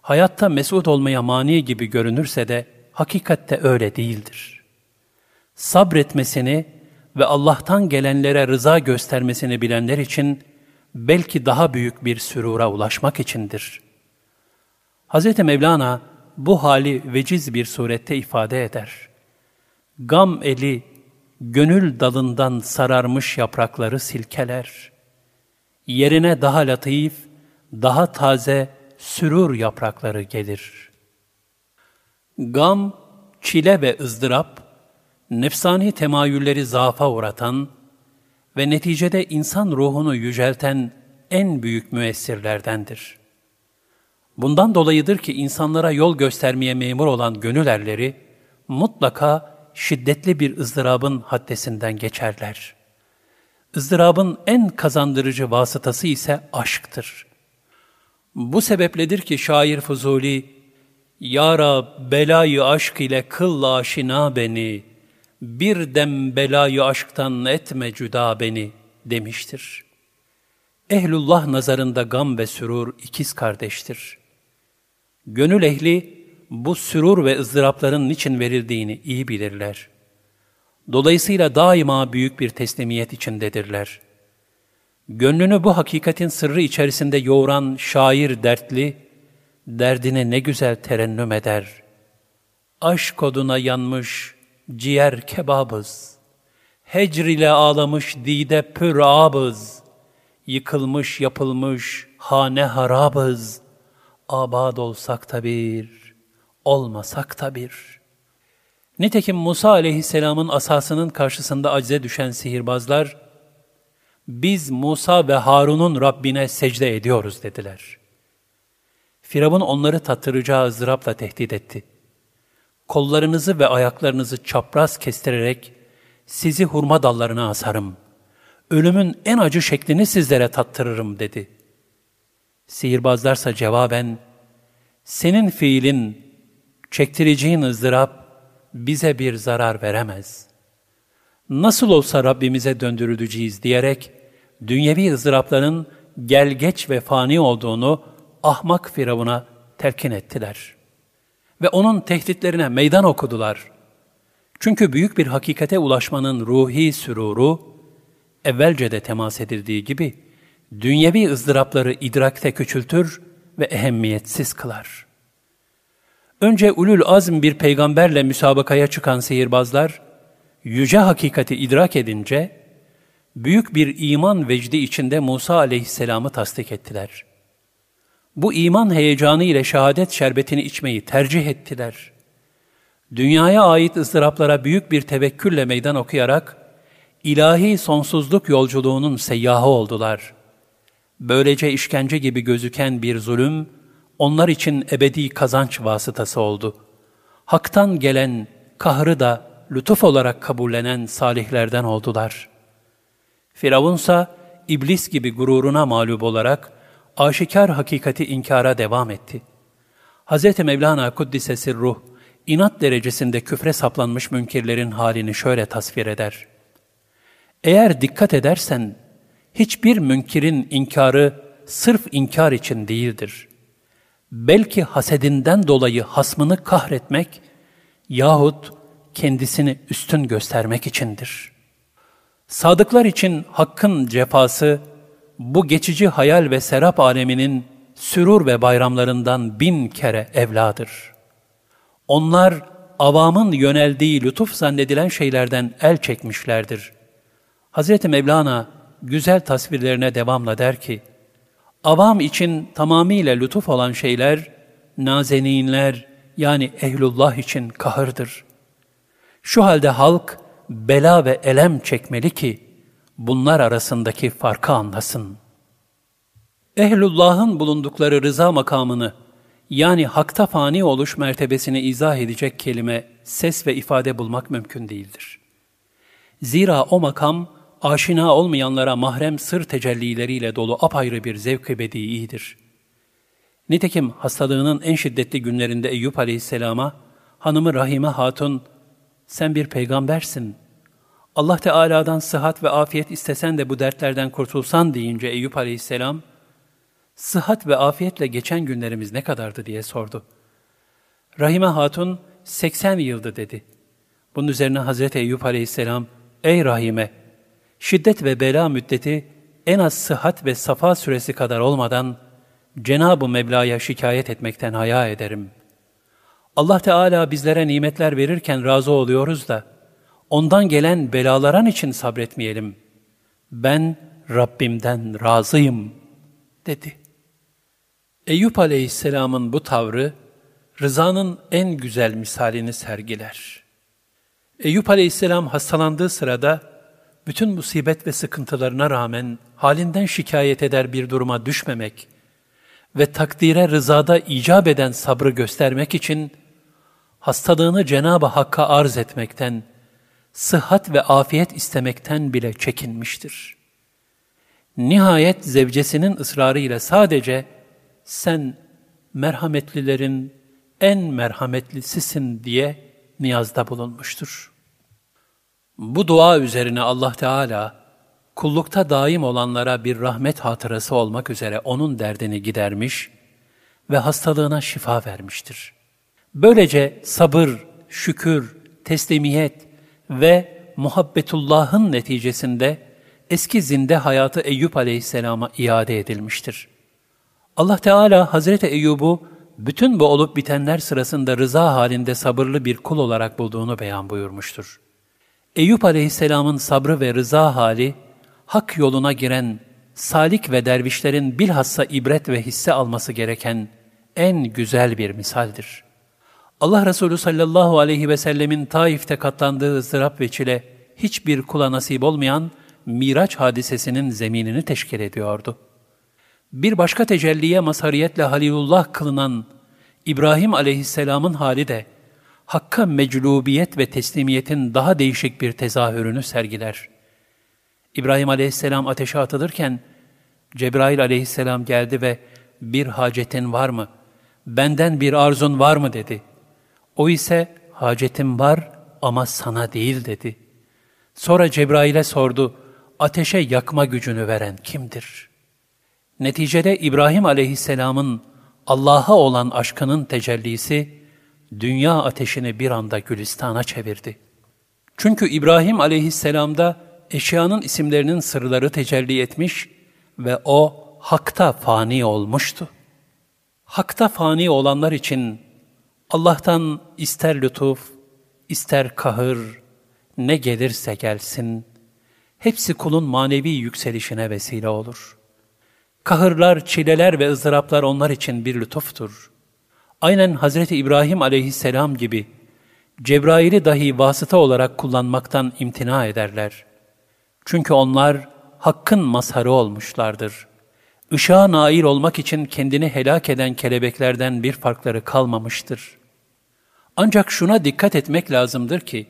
hayatta mesut olmaya mani gibi görünürse de hakikatte öyle değildir. Sabretmesini ve Allah'tan gelenlere rıza göstermesini bilenler için belki daha büyük bir sürura ulaşmak içindir. Hz. Mevlana bu hali veciz bir surette ifade eder. Gam eli, gönül dalından sararmış yaprakları silkeler. Yerine daha latif, daha taze sürur yaprakları gelir. Gam, çile ve ızdırap, nefsani temayülleri zaafa uğratan ve neticede insan ruhunu yücelten en büyük müessirlerdendir. Bundan dolayıdır ki insanlara yol göstermeye memur olan gönül erleri mutlaka şiddetli bir ızdırabın haddesinden geçerler. Izdırabın en kazandırıcı vasıtası ise aşktır. Bu sebepledir ki şair Fuzuli, Ya Rab belayı aşk ile kıl aşina beni, bir dem belayı aşktan etme cüda beni demiştir. Ehlullah nazarında gam ve sürur ikiz kardeştir. Gönül ehli bu sürur ve ızdırapların niçin verildiğini iyi bilirler. Dolayısıyla daima büyük bir teslimiyet içindedirler. Gönlünü bu hakikatin sırrı içerisinde yoğuran şair dertli, derdine ne güzel terennüm eder. Aşk oduna yanmış, ciğer kebabız. Hecr ile ağlamış dide pür abız. Yıkılmış yapılmış hane harabız. Abad olsak da bir, olmasak da bir. Nitekim Musa aleyhisselamın asasının karşısında acize düşen sihirbazlar, biz Musa ve Harun'un Rabbine secde ediyoruz dediler. Firavun onları tattıracağı ızdırapla tehdit etti kollarınızı ve ayaklarınızı çapraz kestirerek sizi hurma dallarına asarım. Ölümün en acı şeklini sizlere tattırırım dedi. Sihirbazlarsa cevaben, senin fiilin, çektireceğin ızdırap bize bir zarar veremez. Nasıl olsa Rabbimize döndürüleceğiz diyerek, dünyevi ızdırapların gelgeç ve fani olduğunu ahmak Firavun'a telkin ettiler.'' Ve onun tehditlerine meydan okudular. Çünkü büyük bir hakikate ulaşmanın ruhi süruru, evvelce de temas edildiği gibi, dünyevi ızdırapları idrakte küçültür ve ehemmiyetsiz kılar. Önce ulul azm bir peygamberle müsabakaya çıkan sihirbazlar, yüce hakikati idrak edince, büyük bir iman vecdi içinde Musa aleyhisselamı tasdik ettiler.'' Bu iman heyecanı ile şehadet şerbetini içmeyi tercih ettiler. Dünyaya ait ızdıraplara büyük bir tevekkülle meydan okuyarak, ilahi sonsuzluk yolculuğunun seyyahı oldular. Böylece işkence gibi gözüken bir zulüm, onlar için ebedi kazanç vasıtası oldu. Hak'tan gelen kahrı da lütuf olarak kabullenen salihlerden oldular. Firavunsa iblis gibi gururuna mağlup olarak, aşikar hakikati inkara devam etti. Hz. Mevlana Kuddise Ruh, inat derecesinde küfre saplanmış münkirlerin halini şöyle tasvir eder. Eğer dikkat edersen, hiçbir münkirin inkarı sırf inkar için değildir. belki hasedinden dolayı hasmını kahretmek yahut kendisini üstün göstermek içindir. Sadıklar için hakkın cefası, bu geçici hayal ve serap aleminin sürur ve bayramlarından bin kere evladır. Onlar avamın yöneldiği lütuf zannedilen şeylerden el çekmişlerdir. Hazreti Mevlana güzel tasvirlerine devamla der ki, avam için tamamıyla lütuf olan şeyler, nazeninler yani ehlullah için kahırdır. Şu halde halk bela ve elem çekmeli ki, bunlar arasındaki farkı anlasın. Ehlullah'ın bulundukları rıza makamını, yani hakta fani oluş mertebesini izah edecek kelime, ses ve ifade bulmak mümkün değildir. Zira o makam, aşina olmayanlara mahrem sır tecellileriyle dolu apayrı bir zevk-i bedi'idir. Nitekim hastalığının en şiddetli günlerinde Eyüp Aleyhisselam'a, hanımı Rahime Hatun, sen bir peygambersin, Allah Teala'dan sıhhat ve afiyet istesen de bu dertlerden kurtulsan deyince Eyüp Aleyhisselam, sıhhat ve afiyetle geçen günlerimiz ne kadardı diye sordu. Rahime Hatun 80 yıldı dedi. Bunun üzerine Hazreti Eyüp Aleyhisselam, ey Rahime, şiddet ve bela müddeti en az sıhhat ve safa süresi kadar olmadan Cenab-ı Mevla'ya şikayet etmekten haya ederim. Allah Teala bizlere nimetler verirken razı oluyoruz da, ondan gelen belaların için sabretmeyelim. Ben Rabbimden razıyım, dedi. Eyüp Aleyhisselam'ın bu tavrı, rızanın en güzel misalini sergiler. Eyüp Aleyhisselam hastalandığı sırada, bütün musibet ve sıkıntılarına rağmen halinden şikayet eder bir duruma düşmemek ve takdire rızada icap eden sabrı göstermek için, hastalığını Cenab-ı Hakk'a arz etmekten, sıhhat ve afiyet istemekten bile çekinmiştir. Nihayet zevcesinin ısrarıyla sadece sen merhametlilerin en merhametlisisin diye niyazda bulunmuştur. Bu dua üzerine Allah Teala kullukta daim olanlara bir rahmet hatırası olmak üzere onun derdini gidermiş ve hastalığına şifa vermiştir. Böylece sabır, şükür, teslimiyet ve muhabbetullahın neticesinde eski zinde hayatı Eyüp aleyhisselama iade edilmiştir. Allah Teala Hazreti Eyyub'u bütün bu olup bitenler sırasında rıza halinde sabırlı bir kul olarak bulduğunu beyan buyurmuştur. Eyüp aleyhisselamın sabrı ve rıza hali, hak yoluna giren salik ve dervişlerin bilhassa ibret ve hisse alması gereken en güzel bir misaldir. Allah Resulü sallallahu aleyhi ve sellemin Taif'te katlandığı ızdırap ve çile hiçbir kula nasip olmayan Miraç hadisesinin zeminini teşkil ediyordu. Bir başka tecelliye mazhariyetle Halilullah kılınan İbrahim aleyhisselamın hali de Hakk'a meclubiyet ve teslimiyetin daha değişik bir tezahürünü sergiler. İbrahim aleyhisselam ateşe atılırken Cebrail aleyhisselam geldi ve bir hacetin var mı? Benden bir arzun var mı dedi. O ise hacetim var ama sana değil dedi. Sonra Cebrail'e sordu, ateşe yakma gücünü veren kimdir? Neticede İbrahim aleyhisselamın Allah'a olan aşkının tecellisi, dünya ateşini bir anda gülistana çevirdi. Çünkü İbrahim aleyhisselamda eşyanın isimlerinin sırları tecelli etmiş ve o hakta fani olmuştu. Hakta fani olanlar için Allah'tan ister lütuf, ister kahır, ne gelirse gelsin, hepsi kulun manevi yükselişine vesile olur. Kahırlar, çileler ve ızdıraplar onlar için bir lütuftur. Aynen Hazreti İbrahim aleyhisselam gibi Cebrail'i dahi vasıta olarak kullanmaktan imtina ederler. Çünkü onlar hakkın mazharı olmuşlardır. Işığa nail olmak için kendini helak eden kelebeklerden bir farkları kalmamıştır. Ancak şuna dikkat etmek lazımdır ki,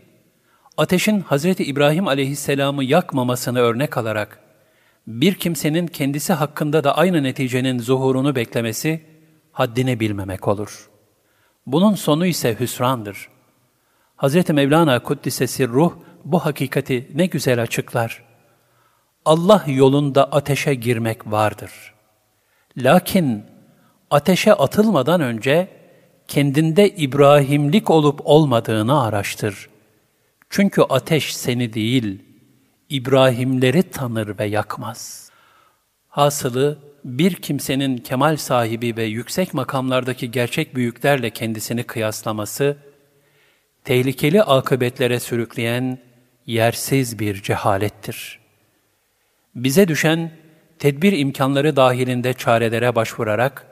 ateşin Hazreti İbrahim aleyhisselamı yakmamasını örnek alarak, bir kimsenin kendisi hakkında da aynı neticenin zuhurunu beklemesi, haddini bilmemek olur. Bunun sonu ise hüsrandır. Hazreti Mevlana Kuddisesi Ruh bu hakikati ne güzel açıklar. Allah yolunda ateşe girmek vardır. Lakin ateşe atılmadan önce kendinde İbrahimlik olup olmadığını araştır. Çünkü ateş seni değil, İbrahimleri tanır ve yakmaz. Hasılı bir kimsenin kemal sahibi ve yüksek makamlardaki gerçek büyüklerle kendisini kıyaslaması, tehlikeli akıbetlere sürükleyen yersiz bir cehalettir. Bize düşen, tedbir imkanları dahilinde çarelere başvurarak,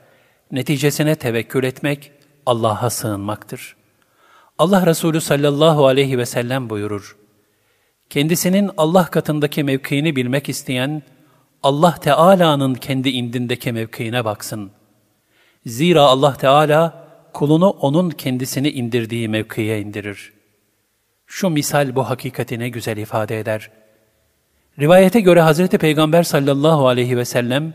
neticesine tevekkül etmek, Allah'a sığınmaktır. Allah Resulü sallallahu aleyhi ve sellem buyurur, kendisinin Allah katındaki mevkiini bilmek isteyen, Allah Teala'nın kendi indindeki mevkiine baksın. Zira Allah Teala kulunu onun kendisini indirdiği mevkiye indirir. Şu misal bu hakikati ne güzel ifade eder. Rivayete göre Hazreti Peygamber sallallahu aleyhi ve sellem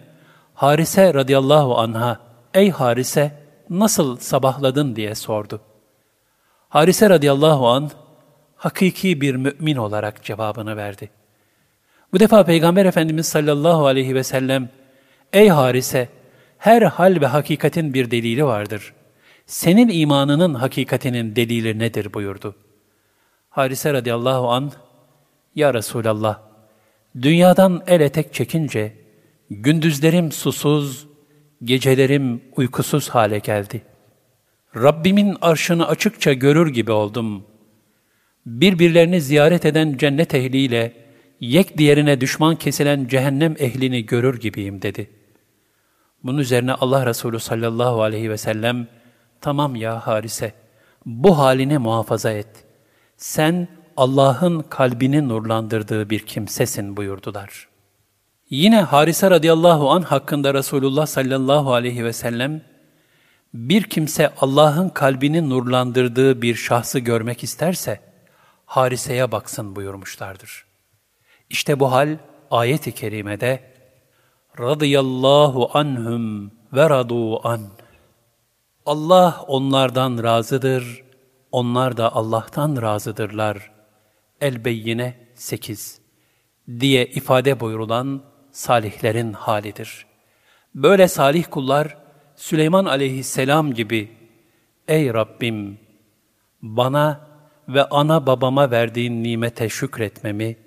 Harise radıyallahu anha, ''Ey Harise, nasıl sabahladın?'' diye sordu. Harise radıyallahu an hakiki bir mümin olarak cevabını verdi. Bu defa Peygamber Efendimiz sallallahu aleyhi ve sellem, ''Ey Harise, her hal ve hakikatin bir delili vardır. Senin imanının hakikatinin delili nedir?'' buyurdu. Harise radıyallahu an, ''Ya Resulallah, dünyadan el etek çekince, gündüzlerim susuz, gecelerim uykusuz hale geldi. Rabbimin arşını açıkça görür gibi oldum. Birbirlerini ziyaret eden cennet ehliyle, yek diğerine düşman kesilen cehennem ehlini görür gibiyim dedi. Bunun üzerine Allah Resulü sallallahu aleyhi ve sellem, tamam ya Harise, bu halini muhafaza et. Sen Allah'ın kalbini nurlandırdığı bir kimsesin buyurdular. Yine Harise radıyallahu an hakkında Resulullah sallallahu aleyhi ve sellem, bir kimse Allah'ın kalbini nurlandırdığı bir şahsı görmek isterse, Harise'ye baksın buyurmuşlardır. İşte bu hal ayet-i kerimede radıyallahu anhum ve radu an. Allah onlardan razıdır, onlar da Allah'tan razıdırlar. El-Beyyine 8 diye ifade buyurulan salihlerin halidir. Böyle salih kullar Süleyman aleyhisselam gibi Ey Rabbim bana ve ana babama verdiğin nimete şükretmemi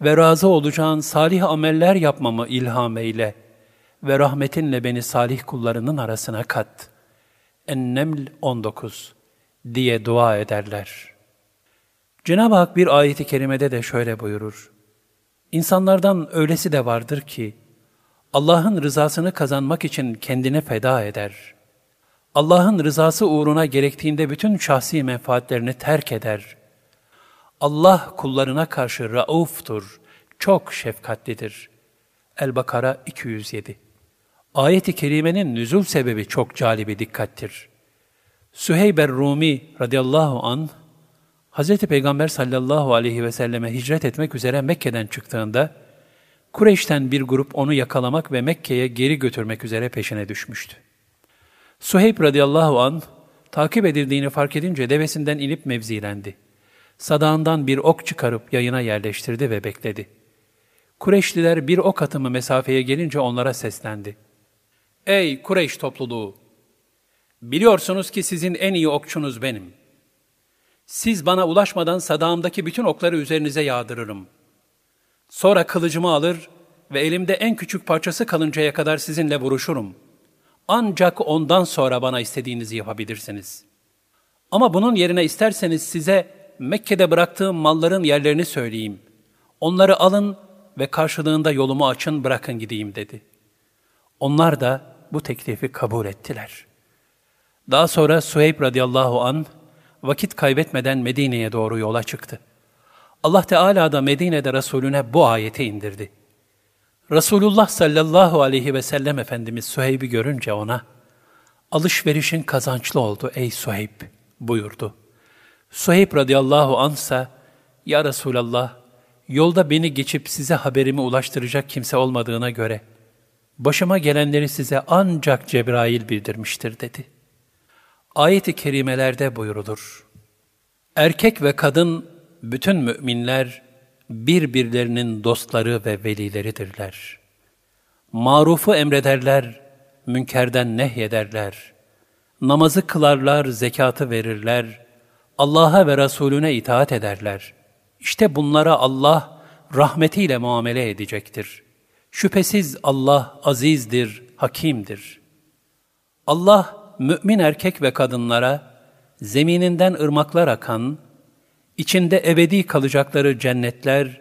ve razı olacağın salih ameller yapmamı ilham eyle ve rahmetinle beni salih kullarının arasına kat. Enneml 19 diye dua ederler. Cenab-ı Hak bir ayeti kerimede de şöyle buyurur. İnsanlardan öylesi de vardır ki, Allah'ın rızasını kazanmak için kendini feda eder. Allah'ın rızası uğruna gerektiğinde bütün şahsi menfaatlerini terk eder. Allah kullarına karşı rauftur, çok şefkatlidir. El-Bakara 207 Ayet-i Kerime'nin nüzul sebebi çok calibi dikkattir. Süheyber Rumi radıyallahu an Hz. Peygamber sallallahu aleyhi ve selleme hicret etmek üzere Mekke'den çıktığında, Kureyş'ten bir grup onu yakalamak ve Mekke'ye geri götürmek üzere peşine düşmüştü. Suheyb radıyallahu an takip edildiğini fark edince devesinden inip mevzilendi. Sadağından bir ok çıkarıp yayına yerleştirdi ve bekledi. Kureyşliler bir ok atımı mesafeye gelince onlara seslendi. Ey Kureyş topluluğu! Biliyorsunuz ki sizin en iyi okçunuz benim. Siz bana ulaşmadan sadağımdaki bütün okları üzerinize yağdırırım. Sonra kılıcımı alır ve elimde en küçük parçası kalıncaya kadar sizinle vuruşurum. Ancak ondan sonra bana istediğinizi yapabilirsiniz. Ama bunun yerine isterseniz size Mekke'de bıraktığım malların yerlerini söyleyeyim. Onları alın ve karşılığında yolumu açın bırakın gideyim dedi. Onlar da bu teklifi kabul ettiler. Daha sonra Suheyb radıyallahu an vakit kaybetmeden Medine'ye doğru yola çıktı. Allah Teala da Medine'de Resulüne bu ayeti indirdi. Resulullah sallallahu aleyhi ve sellem Efendimiz Suheyb'i görünce ona, alışverişin kazançlı oldu ey Suheyb buyurdu. Suheyb radıyallahu ansa, Ya Resulallah, yolda beni geçip size haberimi ulaştıracak kimse olmadığına göre, başıma gelenleri size ancak Cebrail bildirmiştir dedi. Ayet-i kerimelerde buyurulur. Erkek ve kadın, bütün müminler, birbirlerinin dostları ve velileridirler. Marufu emrederler, münkerden nehyederler. Namazı kılarlar, zekatı verirler. Allah'a ve Resulüne itaat ederler. İşte bunlara Allah rahmetiyle muamele edecektir. Şüphesiz Allah azizdir, hakimdir. Allah mümin erkek ve kadınlara zemininden ırmaklar akan, içinde ebedi kalacakları cennetler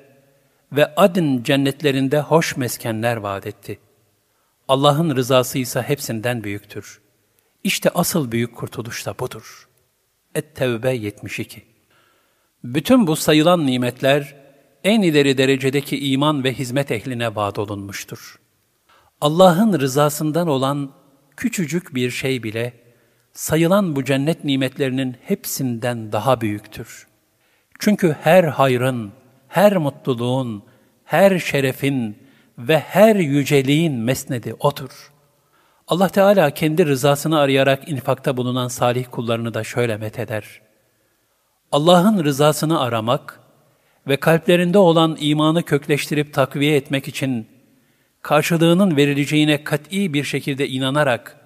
ve adın cennetlerinde hoş meskenler vaat etti. Allah'ın rızası ise hepsinden büyüktür. İşte asıl büyük kurtuluş da budur. Et-Tevbe 72 Bütün bu sayılan nimetler, en ileri derecedeki iman ve hizmet ehline vaat olunmuştur. Allah'ın rızasından olan küçücük bir şey bile, sayılan bu cennet nimetlerinin hepsinden daha büyüktür. Çünkü her hayrın, her mutluluğun, her şerefin ve her yüceliğin mesnedi O'dur. Allah Teala kendi rızasını arayarak infakta bulunan salih kullarını da şöyle metheder. Allah'ın rızasını aramak ve kalplerinde olan imanı kökleştirip takviye etmek için karşılığının verileceğine kat'i bir şekilde inanarak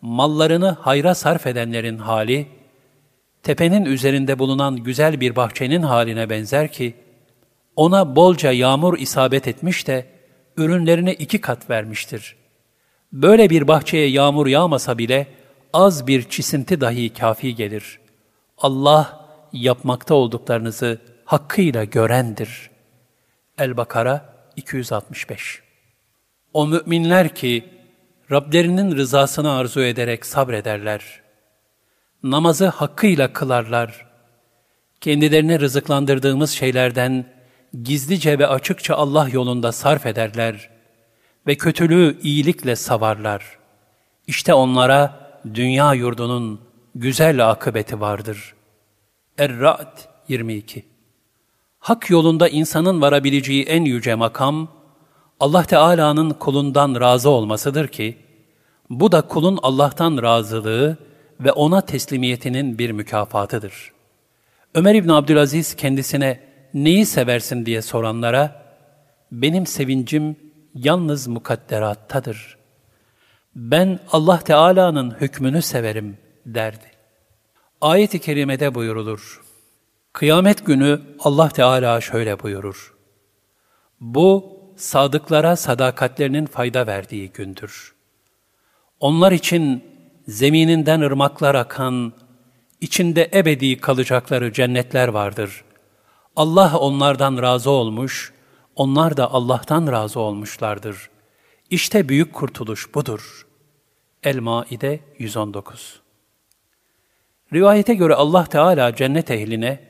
mallarını hayra sarf edenlerin hali, tepenin üzerinde bulunan güzel bir bahçenin haline benzer ki, ona bolca yağmur isabet etmiş de, ürünlerine iki kat vermiştir. Böyle bir bahçeye yağmur yağmasa bile, az bir çisinti dahi kafi gelir. Allah, yapmakta olduklarınızı hakkıyla görendir. El-Bakara 265 O müminler ki, Rablerinin rızasını arzu ederek sabrederler. Namazı hakkıyla kılarlar. Kendilerine rızıklandırdığımız şeylerden gizlice ve açıkça Allah yolunda sarf ederler ve kötülüğü iyilikle savarlar. İşte onlara dünya yurdunun güzel akıbeti vardır. Er-Ra'd 22 Hak yolunda insanın varabileceği en yüce makam, Allah Teala'nın kulundan razı olmasıdır ki, bu da kulun Allah'tan razılığı ve ona teslimiyetinin bir mükafatıdır. Ömer İbn Abdülaziz kendisine neyi seversin diye soranlara, benim sevincim yalnız mukadderattadır. Ben Allah Teala'nın hükmünü severim derdi. Ayet-i kerimede buyurulur. Kıyamet günü Allah Teala şöyle buyurur. Bu sadıklara sadakatlerinin fayda verdiği gündür. Onlar için zemininden ırmaklar akan, içinde ebedi kalacakları cennetler vardır. Allah onlardan razı olmuş, onlar da Allah'tan razı olmuşlardır. İşte büyük kurtuluş budur. El-Maide 119 Rivayete göre Allah Teala cennet ehline,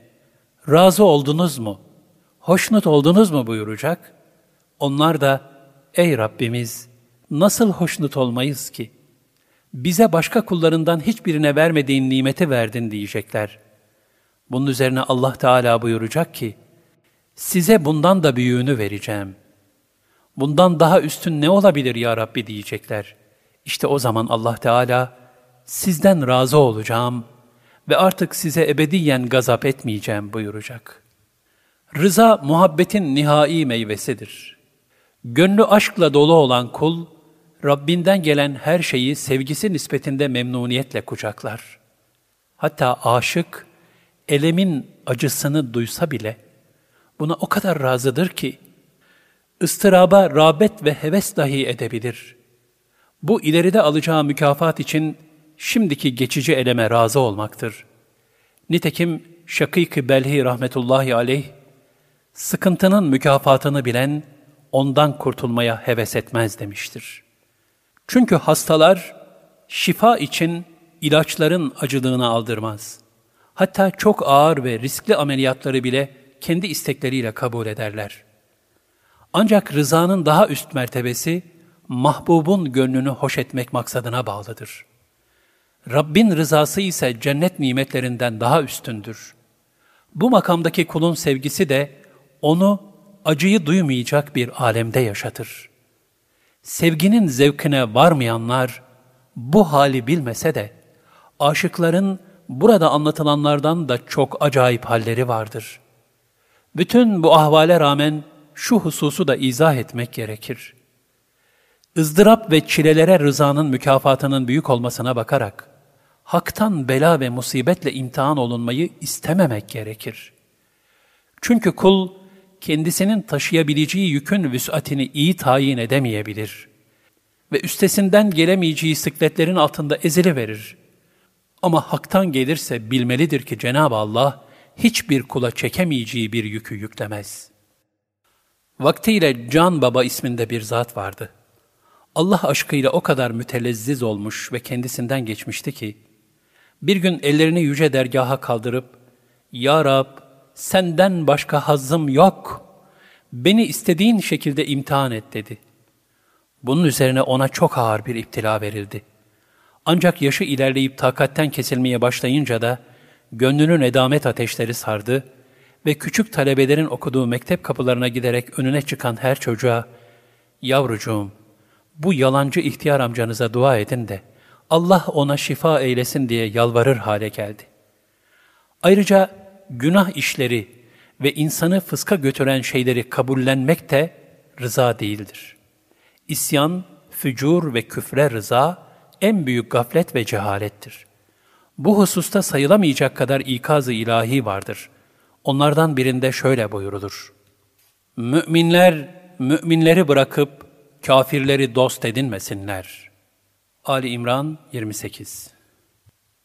razı oldunuz mu, hoşnut oldunuz mu buyuracak onlar da, ey Rabbimiz, nasıl hoşnut olmayız ki? Bize başka kullarından hiçbirine vermediğin nimeti verdin diyecekler. Bunun üzerine Allah Teala buyuracak ki, size bundan da büyüğünü vereceğim. Bundan daha üstün ne olabilir ya Rabbi diyecekler. İşte o zaman Allah Teala, sizden razı olacağım ve artık size ebediyen gazap etmeyeceğim buyuracak. Rıza muhabbetin nihai meyvesidir.'' Gönlü aşkla dolu olan kul, Rabbinden gelen her şeyi sevgisi nispetinde memnuniyetle kucaklar. Hatta aşık, elemin acısını duysa bile, buna o kadar razıdır ki, ıstıraba rağbet ve heves dahi edebilir. Bu ileride alacağı mükafat için şimdiki geçici eleme razı olmaktır. Nitekim Şakik-i Belhi rahmetullahi aleyh, sıkıntının mükafatını bilen, ondan kurtulmaya heves etmez demiştir. Çünkü hastalar şifa için ilaçların acılığını aldırmaz. Hatta çok ağır ve riskli ameliyatları bile kendi istekleriyle kabul ederler. Ancak rızanın daha üst mertebesi, mahbubun gönlünü hoş etmek maksadına bağlıdır. Rabbin rızası ise cennet nimetlerinden daha üstündür. Bu makamdaki kulun sevgisi de onu acıyı duymayacak bir alemde yaşatır. Sevginin zevkine varmayanlar bu hali bilmese de aşıkların burada anlatılanlardan da çok acayip halleri vardır. Bütün bu ahvale rağmen şu hususu da izah etmek gerekir. ızdırap ve çilelere rızanın mükafatının büyük olmasına bakarak, haktan bela ve musibetle imtihan olunmayı istememek gerekir. Çünkü kul, kendisinin taşıyabileceği yükün vüsatini iyi tayin edemeyebilir ve üstesinden gelemeyeceği sıkletlerin altında ezili verir. Ama haktan gelirse bilmelidir ki Cenab-ı Allah hiçbir kula çekemeyeceği bir yükü yüklemez. Vaktiyle Can Baba isminde bir zat vardı. Allah aşkıyla o kadar mütelezziz olmuş ve kendisinden geçmişti ki, bir gün ellerini yüce dergaha kaldırıp, Ya Rab, senden başka hazzım yok. Beni istediğin şekilde imtihan et dedi. Bunun üzerine ona çok ağır bir iptila verildi. Ancak yaşı ilerleyip takatten kesilmeye başlayınca da gönlünün edamet ateşleri sardı ve küçük talebelerin okuduğu mektep kapılarına giderek önüne çıkan her çocuğa, ''Yavrucuğum, bu yalancı ihtiyar amcanıza dua edin de Allah ona şifa eylesin diye yalvarır hale geldi. Ayrıca günah işleri ve insanı fıska götüren şeyleri kabullenmek de rıza değildir. İsyan, fücur ve küfre rıza en büyük gaflet ve cehalettir. Bu hususta sayılamayacak kadar ikaz-ı ilahi vardır. Onlardan birinde şöyle buyurulur. Müminler, müminleri bırakıp kafirleri dost edinmesinler. Ali İmran 28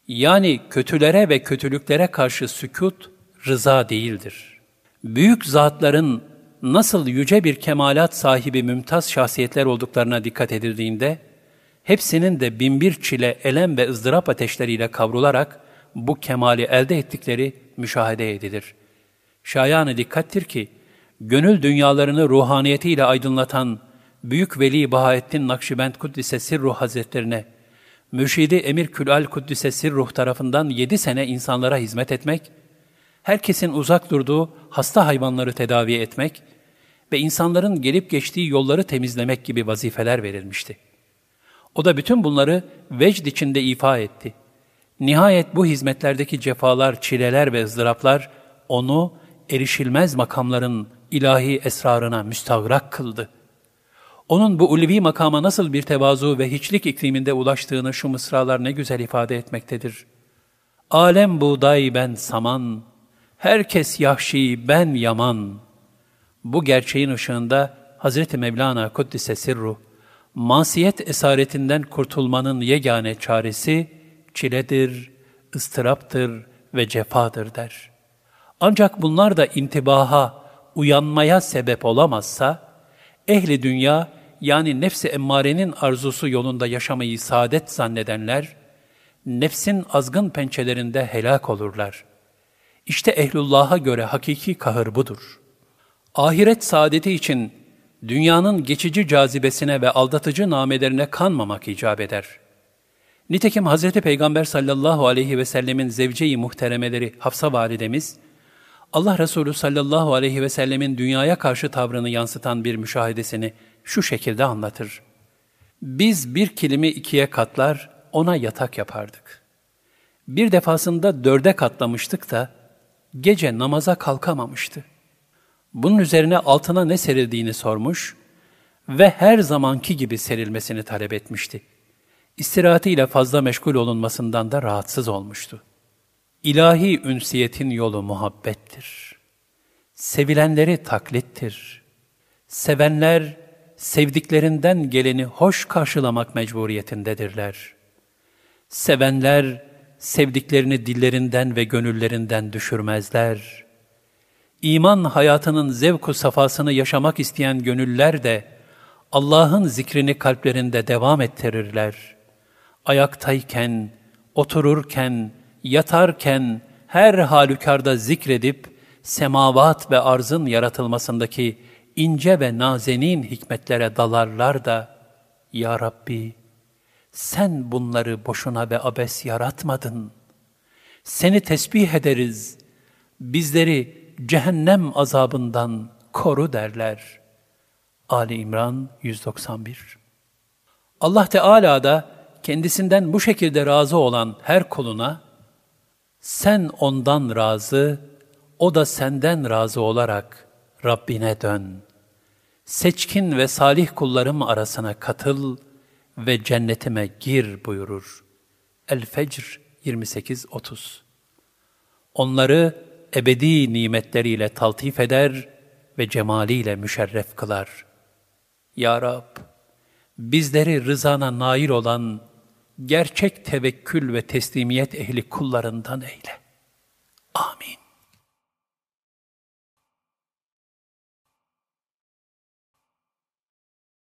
Yani kötülere ve kötülüklere karşı sükut, rıza değildir. Büyük zatların nasıl yüce bir kemalat sahibi mümtaz şahsiyetler olduklarına dikkat edildiğinde, hepsinin de binbir çile, elem ve ızdırap ateşleriyle kavrularak bu kemali elde ettikleri müşahede edilir. Şayanı dikkattir ki, gönül dünyalarını ruhaniyetiyle aydınlatan Büyük Veli Bahaettin Nakşibend Kuddise Sirruh Hazretlerine, Mürşidi Emir Külal Kuddise Sirruh tarafından yedi sene insanlara hizmet etmek, herkesin uzak durduğu hasta hayvanları tedavi etmek ve insanların gelip geçtiği yolları temizlemek gibi vazifeler verilmişti. O da bütün bunları vecd içinde ifa etti. Nihayet bu hizmetlerdeki cefalar, çileler ve ızdıraplar onu erişilmez makamların ilahi esrarına müstagrak kıldı. Onun bu ulvi makama nasıl bir tevazu ve hiçlik ikliminde ulaştığını şu mısralar ne güzel ifade etmektedir. Alem buğday ben saman, herkes yahşi ben yaman. Bu gerçeğin ışığında Hazreti Mevlana Kuddise Sirru, masiyet esaretinden kurtulmanın yegane çaresi çiledir, ıstıraptır ve cefadır der. Ancak bunlar da intibaha, uyanmaya sebep olamazsa, ehli dünya yani nefsi emmarenin arzusu yolunda yaşamayı saadet zannedenler, nefsin azgın pençelerinde helak olurlar. İşte ehlullah'a göre hakiki kahır budur. Ahiret saadeti için dünyanın geçici cazibesine ve aldatıcı namelerine kanmamak icap eder. Nitekim Hz. Peygamber sallallahu aleyhi ve sellemin zevce-i muhteremeleri Hafsa validemiz, Allah Resulü sallallahu aleyhi ve sellemin dünyaya karşı tavrını yansıtan bir müşahedesini şu şekilde anlatır. Biz bir kilimi ikiye katlar, ona yatak yapardık. Bir defasında dörde katlamıştık da, gece namaza kalkamamıştı. Bunun üzerine altına ne serildiğini sormuş ve her zamanki gibi serilmesini talep etmişti. İstirahatiyle fazla meşgul olunmasından da rahatsız olmuştu. İlahi ünsiyetin yolu muhabbettir. Sevilenleri taklittir. Sevenler, sevdiklerinden geleni hoş karşılamak mecburiyetindedirler. Sevenler, sevdiklerini dillerinden ve gönüllerinden düşürmezler. İman hayatının zevku safasını yaşamak isteyen gönüller de Allah'ın zikrini kalplerinde devam ettirirler. Ayaktayken, otururken, yatarken her halükarda zikredip semavat ve arzın yaratılmasındaki ince ve nazenin hikmetlere dalarlar da Ya Rabbi sen bunları boşuna ve abes yaratmadın. Seni tesbih ederiz. Bizleri cehennem azabından koru derler. Ali İmran 191 Allah Teala da kendisinden bu şekilde razı olan her kuluna sen ondan razı, o da senden razı olarak Rabbine dön. seçkin ve salih kullarım arasına katıl ve cennetime gir buyurur. El-Fecr 28-30 Onları ebedi nimetleriyle taltif eder ve cemaliyle müşerref kılar. Ya Rab, bizleri rızana nail olan gerçek tevekkül ve teslimiyet ehli kullarından eyle. Amin.